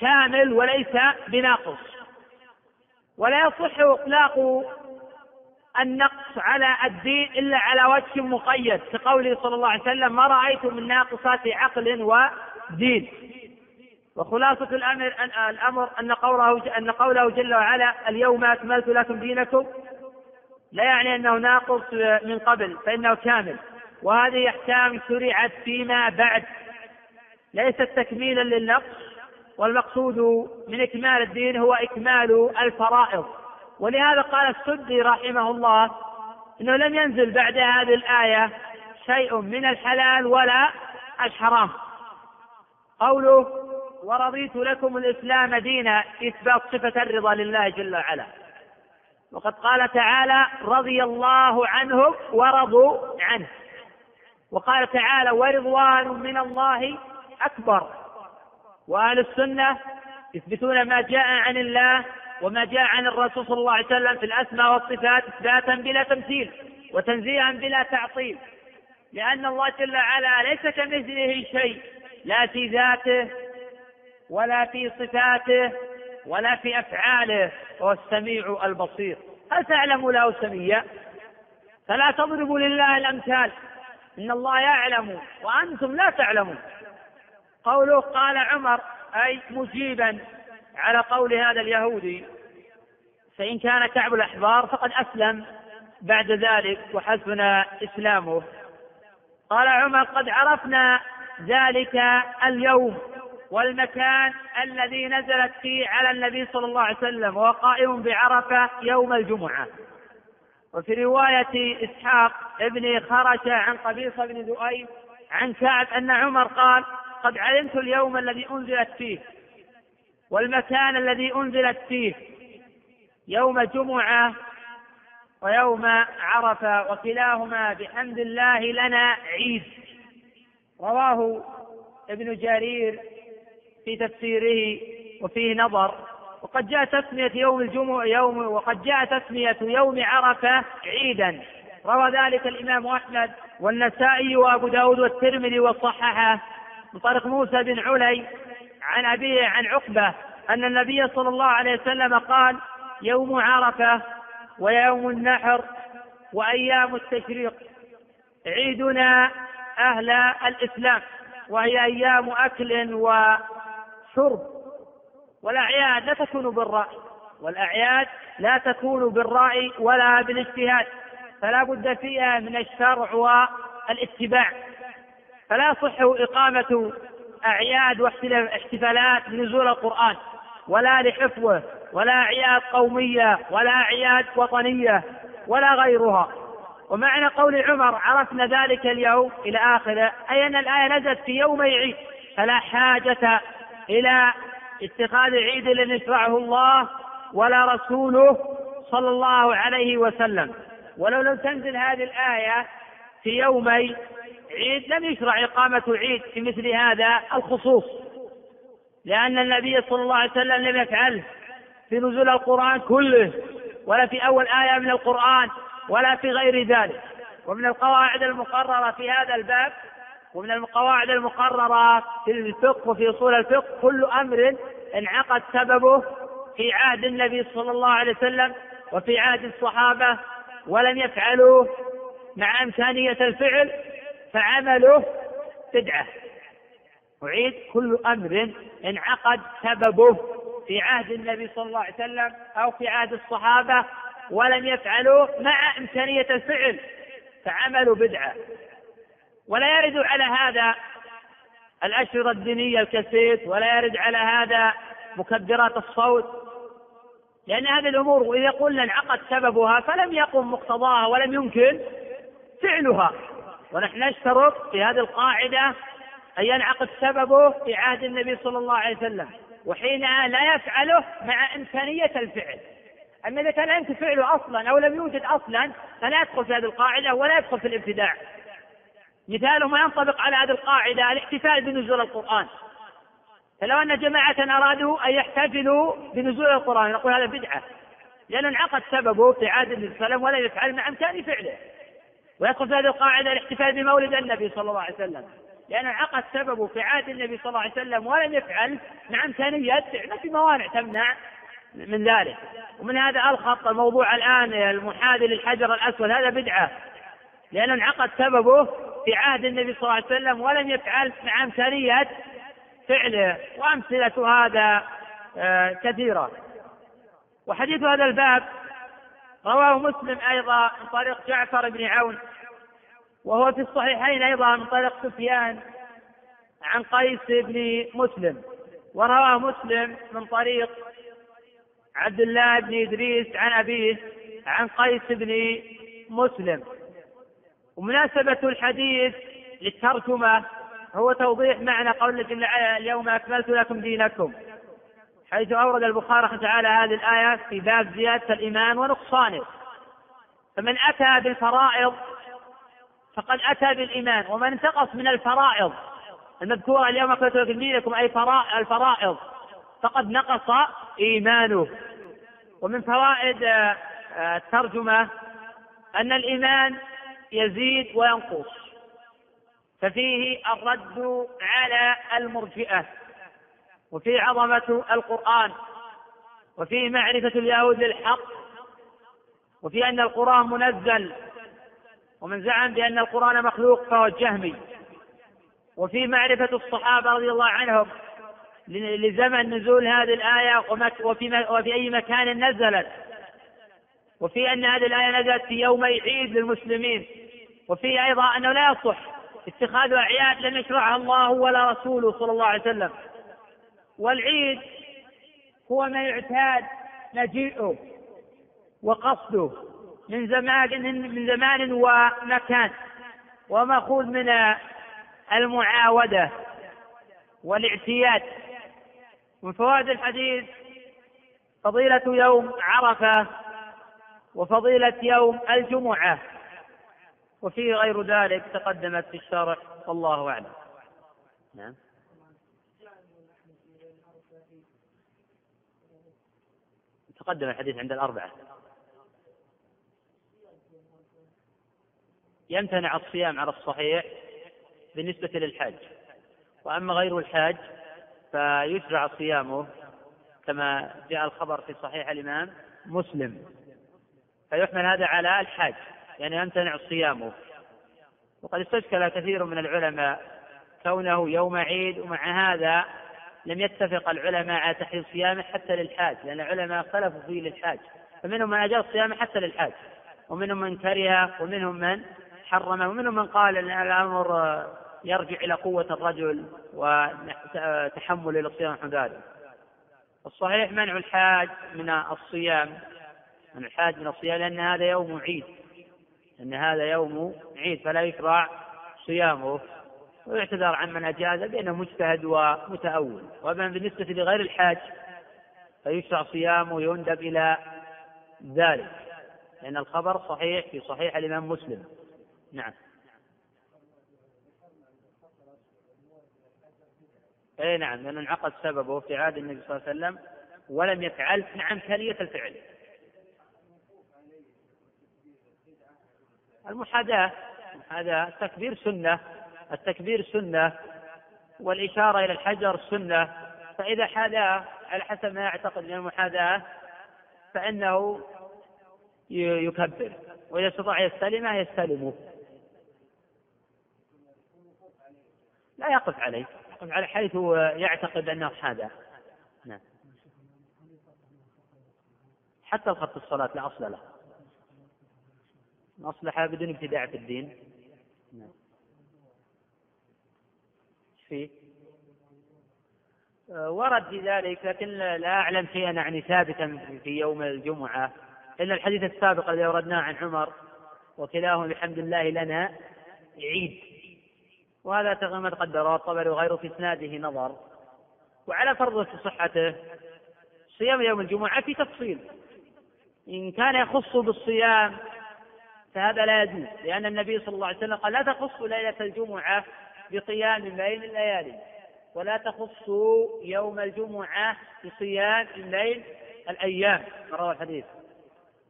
كامل وليس بناقص. ولا يصح إطلاق النقص على الدين إلا على وجه مقيد. كقوله صلى الله عليه وسلم ما رأيت من ناقصات عقل ودين. وخلاصة الأمر أن الأمر أن قوله أن قوله جل وعلا اليوم أكملت لكم دينكم. لا يعني أنه ناقص من قبل فإنه كامل. وهذه أحكام شرعت فيما بعد. ليست تكميلا للنقص. والمقصود من إكمال الدين هو إكمال الفرائض. ولهذا قال السدي رحمه الله إنه لم ينزل بعد هذه الآية شيء من الحلال ولا الحرام. قوله ورضيت لكم الإسلام دينا إثبات صفة الرضا لله جل وعلا. وقد قال تعالى رضي الله عنهم ورضوا عنه وقال تعالى ورضوان من الله أكبر وأهل السنة يثبتون ما جاء عن الله وما جاء عن الرسول صلى الله عليه وسلم في الأسماء والصفات إثباتا بلا تمثيل وتنزيها بلا تعطيل. لأن الله جل وعلا ليس كمثله شيء لا في ذاته ولا في صفاته ولا في أفعاله وهو السميع البصير. هل تعلم له سميا؟ فلا تضربوا لله الأمثال. إن الله يعلم وأنتم لا تعلمون. قوله قال عمر أي مجيبا على قول هذا اليهودي فإن كان كعب الأحبار فقد أسلم بعد ذلك وحسن إسلامه. قال عمر قد عرفنا ذلك اليوم والمكان الذي نزلت فيه على النبي صلى الله عليه وسلم وهو قائم بعرفة يوم الجمعة. وفي رواية إسحاق ابن خرشة عن قبيصة بن ذؤيب عن كعب أن عمر قال قد علمت اليوم الذي أنزلت فيه والمكان الذي أنزلت فيه يوم جمعة ويوم عرفة وكلاهما بحمد الله لنا عيد. رواه ابن جرير في تفسيره وفيه نظر. وقد جاء تسمية يوم الجمعة يوم وقد جاء تسمية يوم عرفة عيدا. روى ذلك الإمام أحمد والنسائي وأبو داود والترمذي وصححه من طريق موسى بن علي عن أبيه عن عقبة أن النبي صلى الله عليه وسلم قال يوم عرفة ويوم النحر وأيام التشريق عيدنا أهل الإسلام وهي أيام أكل وشرب والأعياد لا تكون بالرأي والأعياد لا تكون بالرأي ولا بالإجتهاد فلا بد فيها من الشرع والاتباع. فلا يصح إقامة أعياد واحتفالات بنزول القرآن ولا لحفظه ولا أعياد قومية ولا أعياد وطنية ولا غيرها. ومعنى قول عمر عرفنا ذلك اليوم إلى آخره أي أن الآية نزلت في يوم عيد فلا حاجة إلى اتخاذ عيد لن يشرعه الله ولا رسوله صلى الله عليه وسلم. ولو لم تنزل هذه الآية في يومي عيد لم يشرع إقامة عيد في مثل هذا الخصوص لأن النبي صلى الله عليه وسلم لم يفعله في نزول القرآن كله ولا في أول آية من القرآن ولا في غير ذلك. ومن القواعد المقررة في هذا الباب ومن القواعد المقررة في الفقه وفي أصول الفقه كل أمر انعقد سببه في عهد النبي صلى الله عليه وسلم وفي عهد الصحابة ولم يفعلوه مع إمكانية الفعل فعمله بدعة. أعيد كل أمر انعقد سببه في عهد النبي صلى الله عليه وسلم أو في عهد الصحابة ولم يفعلوه مع إمكانية الفعل. فعملوا بدعة. ولا يرد على هذا الأشرطة الدينية الكاسيت ولا يرد على هذا مكبرات الصوت. لأن هذه الأمور وإذا قلنا انعقد سببها فلم يقم مقتضاها ولم يمكن فعلها. ونحن نشترط في هذه القاعدة أن ينعقد سببه في عهد النبي صلى الله عليه وسلم وحينها لا يفعله مع إمكانية الفعل. أما إذا كان يمكن فعله أصلا أو لم يوجد أصلا فلا يدخل في هذه القاعدة ولا يدخل في الابتداع. مثاله ما ينطبق على هذه القاعدة الاحتفال بنزول القرآن. فلو أن جماعة أرادوا أن يحتفلوا بنزول القرآن نقول هذا بدعة. لأنه انعقد سببه في عهد النبي صلى الله عليه وسلم ولا يفعل مع إمكان فعله. ويدخل في هذه القاعدة الاحتفال بمولد النبي صلى الله عليه وسلم. لأن انعقد سببه في عهد النبي صلى الله عليه وسلم ولم يفعل. مع إمكانية ما في موانع تمنع من ذلك. ومن هذا ألخط الموضوع الآن المحاذي للحجر الأسود. هذا بدعة. لأنه انعقد سببه في عهد النبي صلى الله عليه وسلم ولم يفعل. مع إمكانية فعله وأمثلة هذا آه، كثيرة. وحديث هذا الباب رواه مسلم أيضا من طريق جعفر بن عون. وهو في الصحيحين أيضا من طريق سفيان عن قيس بن مسلم ورواه مسلم من طريق عبد الله بن إدريس عن أبيه عن قيس بن مسلم. ومناسبة الحديث للترجمة هو توضيح معنى قول اليوم أكملت لكم دينكم حيث أورد البخاري تعالى هذه الآية في باب زيادة الإيمان ونقصانه. فمن أتى بالفرائض فقد أتى بالإيمان ومن انتقص من الفرائض المذكورة اليوم أكملت لكم دينكم أي الفرائض فقد نقص إيمانه. ومن فوائد آه، الترجمة أن الإيمان يزيد وينقص ففيه الرد على المرجئة وفيه عظمة القرآن وفيه معرفة اليهود للحق وفيه أن القرآن منزل. ومن زعم بأن القرآن مخلوق فهو الجهمي. وفي معرفة الصحابة رضي الله عنهم لزمن نزول هذه الآية وفي, وفي أي مكان نزلت. وفي أن هذه الآية نزلت في يوم عيد للمسلمين. وفي أيضا أنه لا يصح اتخاذ أعياد لم يشرعها الله ولا رسوله صلى الله عليه وسلم. والعيد هو ما يعتاد مجيئه وقصده. من زمان من زمان ومكان. ومأخوذ من المعاودة والاعتياد. من فوائد الحديث فضيلة يوم عرفة وفضيلة يوم الجمعة. وفيه غير ذلك تقدمت في الشرح والله أعلم. نعم. تقدم الحديث عند الأربعة. يمتنع الصيام على الصحيح بالنسبة للحاج وأما غير الحاج فيشرع صيامه كما جاء الخبر في صحيح الإمام مسلم. فيحمل هذا على الحاج يعني يمتنع صيامه. وقد استشكل كثير من العلماء كونه يوم عيد ومع هذا لم يتفق العلماء على تحريم صيامه حتى للحاج لأن العلماء اختلفوا فيه للحاج. فمنهم من أجاز صيامه حتى للحاج ومنهم من كره ومنهم من حرمه. ومنهم من قال أن الأمر يرجع إلى قوة الرجل وتحمل الصيام نحو ذلك الصحيح منع الحاج من الصيام من الحاج من الصيام لأن هذا يوم عيد أن هذا يوم عيد فلا يشرع صيامه. ويعتذر عن من أجاز بأنه مجتهد ومتأول. وأما بالنسبة لغير الحاج فيشرع صيامه ويندب إلى ذلك لأن الخبر صحيح في صحيح الإمام مسلم. نعم. اي نعم لأنه انعقد سببه في عهد النبي صلى الله عليه وسلم ولم يفعل. نعم تالية الفعل. المحاذاة هذا التكبير سنة التكبير سنة والإشارة إلى الحجر سنة. فإذا حاذاه على حسب ما يعتقد من المحاذاة فإنه يكبر وإذا استطاع يستلمه يستلمه. لا يقف عليه يقف على حيث يعتقد أنه حاذاه نعم. حتى الخط الصلاة لا أصل له. مصلحة بدون ابتداع في الدين. نعم. فيه؟ آه، ورد في ذلك لكن لا أعلم شيئا يعني ثابتا في يوم الجمعة إلا الحديث السابق الذي أوردناه عن عمر وكلاهما بحمد الله لنا عيد. وهذا تقريبا قدره الطبري وغيره في إسناده نظر. وعلى فرض في صحته صيام يوم الجمعة في تفصيل. إن كان يخص بالصيام فهذا لا يجوز لأن النبي صلى الله عليه وسلم قال لا تخص ليلة الجمعة بقيام بين الليالي ولا تخص يوم الجمعة بصيام الليل الأيام. من روى الحديث.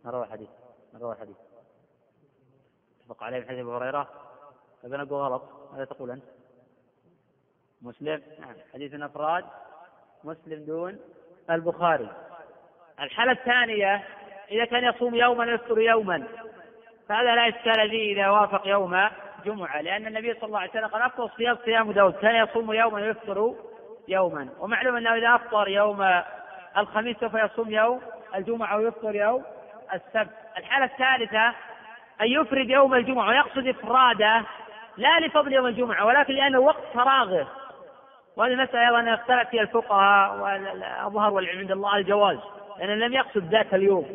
من روى الحديث. من روى الحديث. اتفق عليه من حديث أبي هريرة. أنا أقول غلط. ماذا تقول أنت؟ مسلم؟ نعم. حديث أفراد مسلم دون البخاري. الحالة الثانية إذا كان يصوم يوما ويفطر يوما فهذا لا إشكال فيه إذا وافق يوم جمعة لأن النبي صلى الله عليه وسلم قال أفطر الصيام صيام داود. كان يصوم يوما ويفطر يوما. ومعلوم أنه إذا أفطر يوم الخميس سوف يصوم يوم الجمعة ويفطر يوم السبت. الحالة الثالثة أن يفرد يوم الجمعة ويقصد إفراده لا لفضل يوم الجمعة ولكن لأنه وقت فراغه. وهذه المسألة أيضا اختلف فيها الفقهاء والأظهر والعلم عند الله الجواز لأنه لم يقصد ذاك اليوم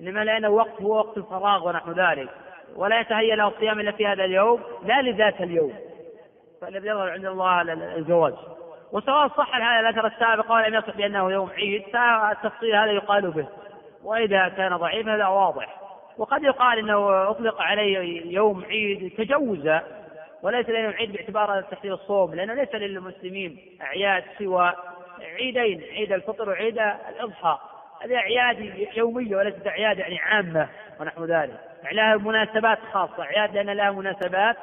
إنما لأنه وقت هو وقت الفراغ ونحو ذلك. ولا يتهيأ له الصيام إلا في هذا اليوم لا لذاك اليوم. فالذي يظهر عند الله الجواز. وسواء صح هذا الأثر السابق ولم يصح بأنه يوم عيد فالتفصيل هذا يقال به. وإذا كان ضعيفا هذا واضح. وقد يقال إنه أطلق عليه يوم عيد تجوزا. وليس يوم عيد باعتبار تحديد الصوم لأنه ليس للمسلمين أعياد سوى عيدين عيد الفطر وعيد الأضحى. هذه أعياد يومية وليست أعياد يعني عامة ونحو ذلك. يعني لها مناسبات خاصة. أعياد لأن لها مناسبات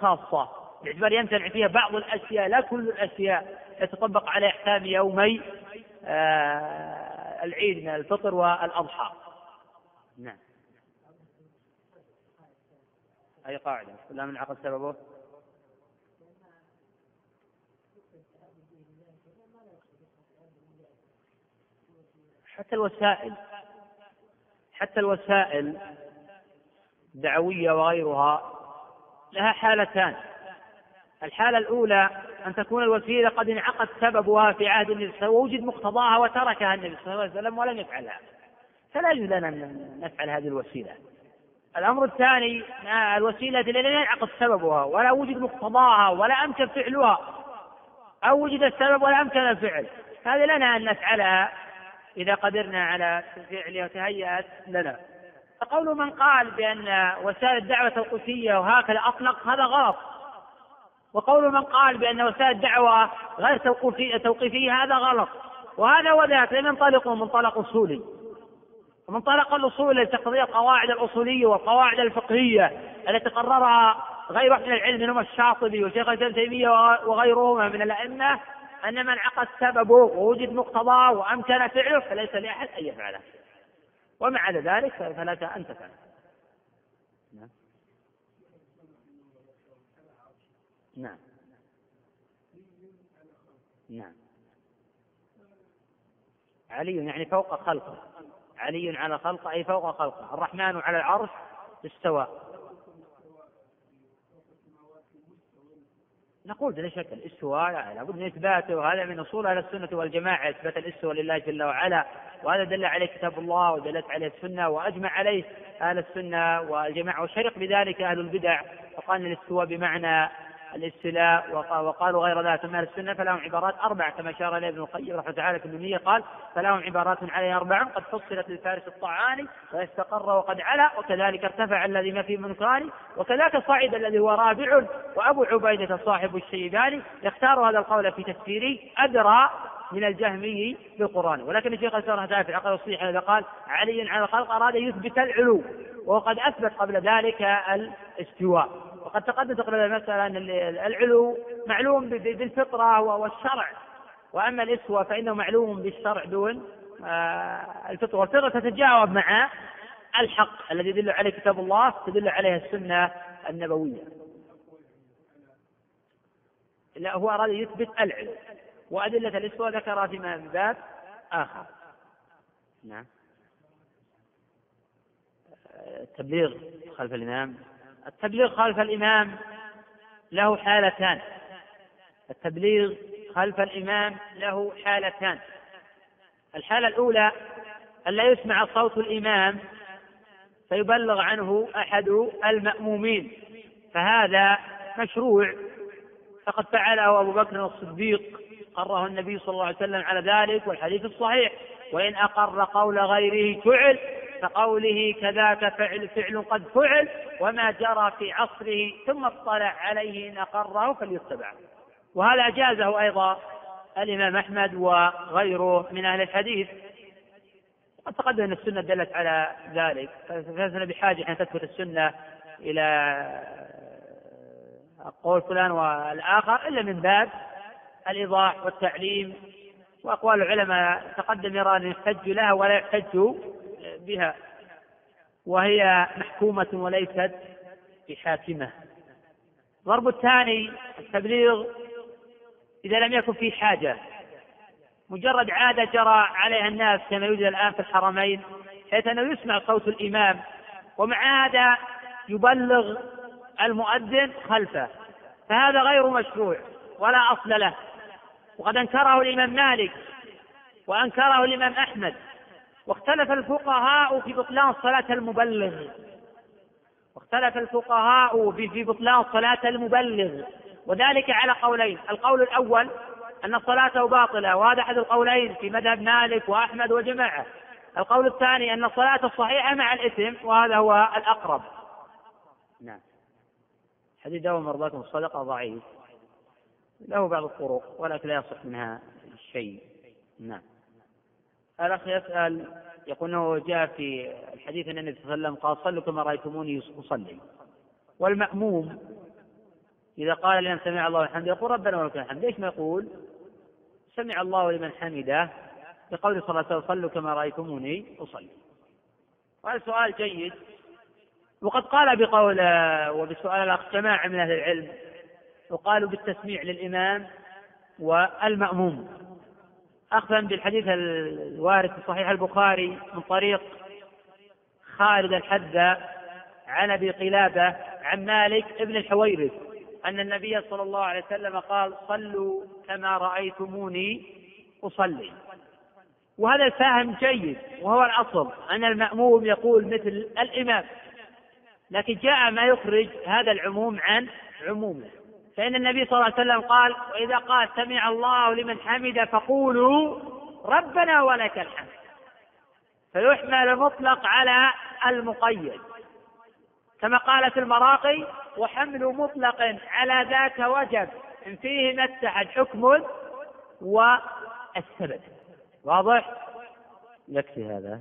خاصة. باعتبار يمتنع فيها بعض الأشياء لا كل الأشياء يتطبق على احكام يومي آه، العيد من الفطر والأضحى. نعم. أي قاعدة؟ كلها من عقد سببه؟ حتى الوسائل حتى الوسائل الدعوية وغيرها لها حالتان. الحالة الأولى أن تكون الوسيلة قد انعقد سببها في عهد النبي صلى الله عليه وسلم ووجد مقتضاها وتركها النبي صلى الله عليه وسلم ولم يفعلها. فلا يجوز لنا أن نفعل هذه الوسيلة. الأمر الثاني الوسيلة التي لم ينعقد سببها ولا وجد مقتضاها ولا أمكن فعلها. أو وجد السبب ولا أمكن الفعل. هذه لنا أن نفعلها. إذا قدرنا على فعلها وتهيأت لنا. فقول من قال بأن وسائل الدعوة توقيفية وهكذا أطلق هذا غلط. وقول من قال بأن وسائل الدعوة غير توقيفية هذا غلط. وهذا وذاك لم ينطلقوا منطلق أصولي. ومنطلق الأصول لتقضية القواعد الأصولية والقواعد الفقهية التي قررها غير من العلم منهم الشاطبي وشيخ الإسلام تيمية وغيرهما من الأئمة أن من عقد سببه ووجد مقتضاه وأمكن فعله فليس لأحد أن يفعله ومع ذلك فلك أن تفعل نعم. نعم. نعم. علي يعني فوق خلقه. علي على خلقه أي فوق خلقه. الرحمن على العرش استوى. نقول بلا شك الاستواء يعني لابد من اثباته وهذا من أصول أهل السنة والجماعة إثبات الاستواء لله جل وعلا. وهذا دل عليه كتاب الله ودلت عليه السنة وأجمع عليه أهل السنة والجماعة. وشرق بذلك أهل البدع وقال الاستواء بمعنى الاستلاء وقالوا غير ذلك من السنة فلهم عبارات أربع كما أشار إليه ابن القيم رحمة تعالى في النونية قال فلهم عبارات عليها أربع قد فصلت للفارس الطعاني واستقر وقد علا وكذلك ارتفع الذي ما فيه منكران وكذاك صعد الذي هو رابع وأبو عبيدة صاحب الشيباني يختار هذا القول في تفسيره أدرى من الجهمي بالقرآن. ولكن الشيخ الإسلام تعالى في العقل الصحيح إذا قال علي على الخلق أراد يثبت العلو وقد أثبت قبل ذلك الاستواء. وقد تقدم تقريبا المسألة أن العلو معلوم بالفطرة والشرع. وأما الإسوة فإنه معلوم بالشرع دون آه، الفطرة. والفطرة تتجاوب مع الحق الذي يدل عليه كتاب الله تدل عليه السنة النبوية. لا هو أراد يثبت العلم. وأدلة الإسوة ذكرها في باب آخر. نعم. التبليغ خلف الإمام التبليغ خلف الإمام له حالتان. التبليغ خلف الإمام له حالتان. الحالة الأولى أن لا يسمع صوت الإمام فيبلغ عنه أحد المأمومين. فهذا مشروع. فقد فعله أبو بكر الصديق. قره النبي صلى الله عليه وسلم على ذلك والحديث الصحيح. وإن أقر قول غيره فعل كقوله كذاك فعل فعل قد فعل وما جرى في عصره ثم اطلع عليه إن أقره فليتبع. وهذا أجازه أيضا الإمام أحمد وغيره من أهل الحديث. قد تقدم أن السنة دلت على ذلك. فلسنا بحاجة أن تثبت السنة إلى قول فلان والآخر إلا من باب الإيضاح والتعليم. وأقوال العلماء تقدم يرى أن يحتج لها ولا يحتج بها وهي محكومة وليست بحاكمة. الضرب الثاني التبليغ إذا لم يكن في حاجة. مجرد عادة جرى عليها الناس كما يوجد الآن في الحرمين حيث أنه يسمع صوت الإمام ومع هذا يبلغ المؤذن خلفه. فهذا غير مشروع ولا أصل له. وقد أنكره الإمام مالك وأنكره الإمام أحمد. واختلف الفقهاء في بطلان صلاة المبلغ. واختلف الفقهاء في بطلان صلاة المبلغ. وذلك على قولين. القول الأول أن صلاته باطلة وهذا أحد القولين في مذهب مالك وأحمد وجماعة. القول الثاني أن الصلاة الصحيحة مع الإثم وهذا هو الأقرب. نعم. حديث داوم مرضاكم الصدقة ضعيف. له بعض الطرق ولكن لا يصح منها شيء. نعم. الأخ يسأل يقول أنه جاء في الحديث أن النبي صلى الله عليه وسلم قال صلوا كما رأيتموني أصلي. والمأموم إذا قال لمن سمع الله الحمد يقول ربنا ولك الحمد. ليش ما يقول؟ سمع الله لمن حمده بقول صلى الله عليه وسلم صلوا كما رأيتموني أصلي. وهذا سؤال جيد. وقد قال بقول وبسؤال الأخ جماعة من أهل العلم وقالوا بالتسميع للإمام والمأموم. أخذا بالحديث الوارد في صحيح البخاري من طريق خالد الحذا عن أبي قلابة عن مالك ابن الحويرث أن النبي صلى الله عليه وسلم قال صلوا كما رأيتموني أصلي. وهذا الفهم جيد وهو الأصل أن المأموم يقول مثل الإمام لكن جاء ما يخرج هذا العموم عن عمومه. فإن النبي صلى الله عليه وسلم قال وإذا قال سمع الله لمن حمد فقولوا ربنا ولك الحمد. فيحمل المطلق على المقيد. كما قال في المراقي وحمل مطلق على ذاك وجب إن فيه ما اتحد حكم والسبب. واضح؟ يكفي هذا.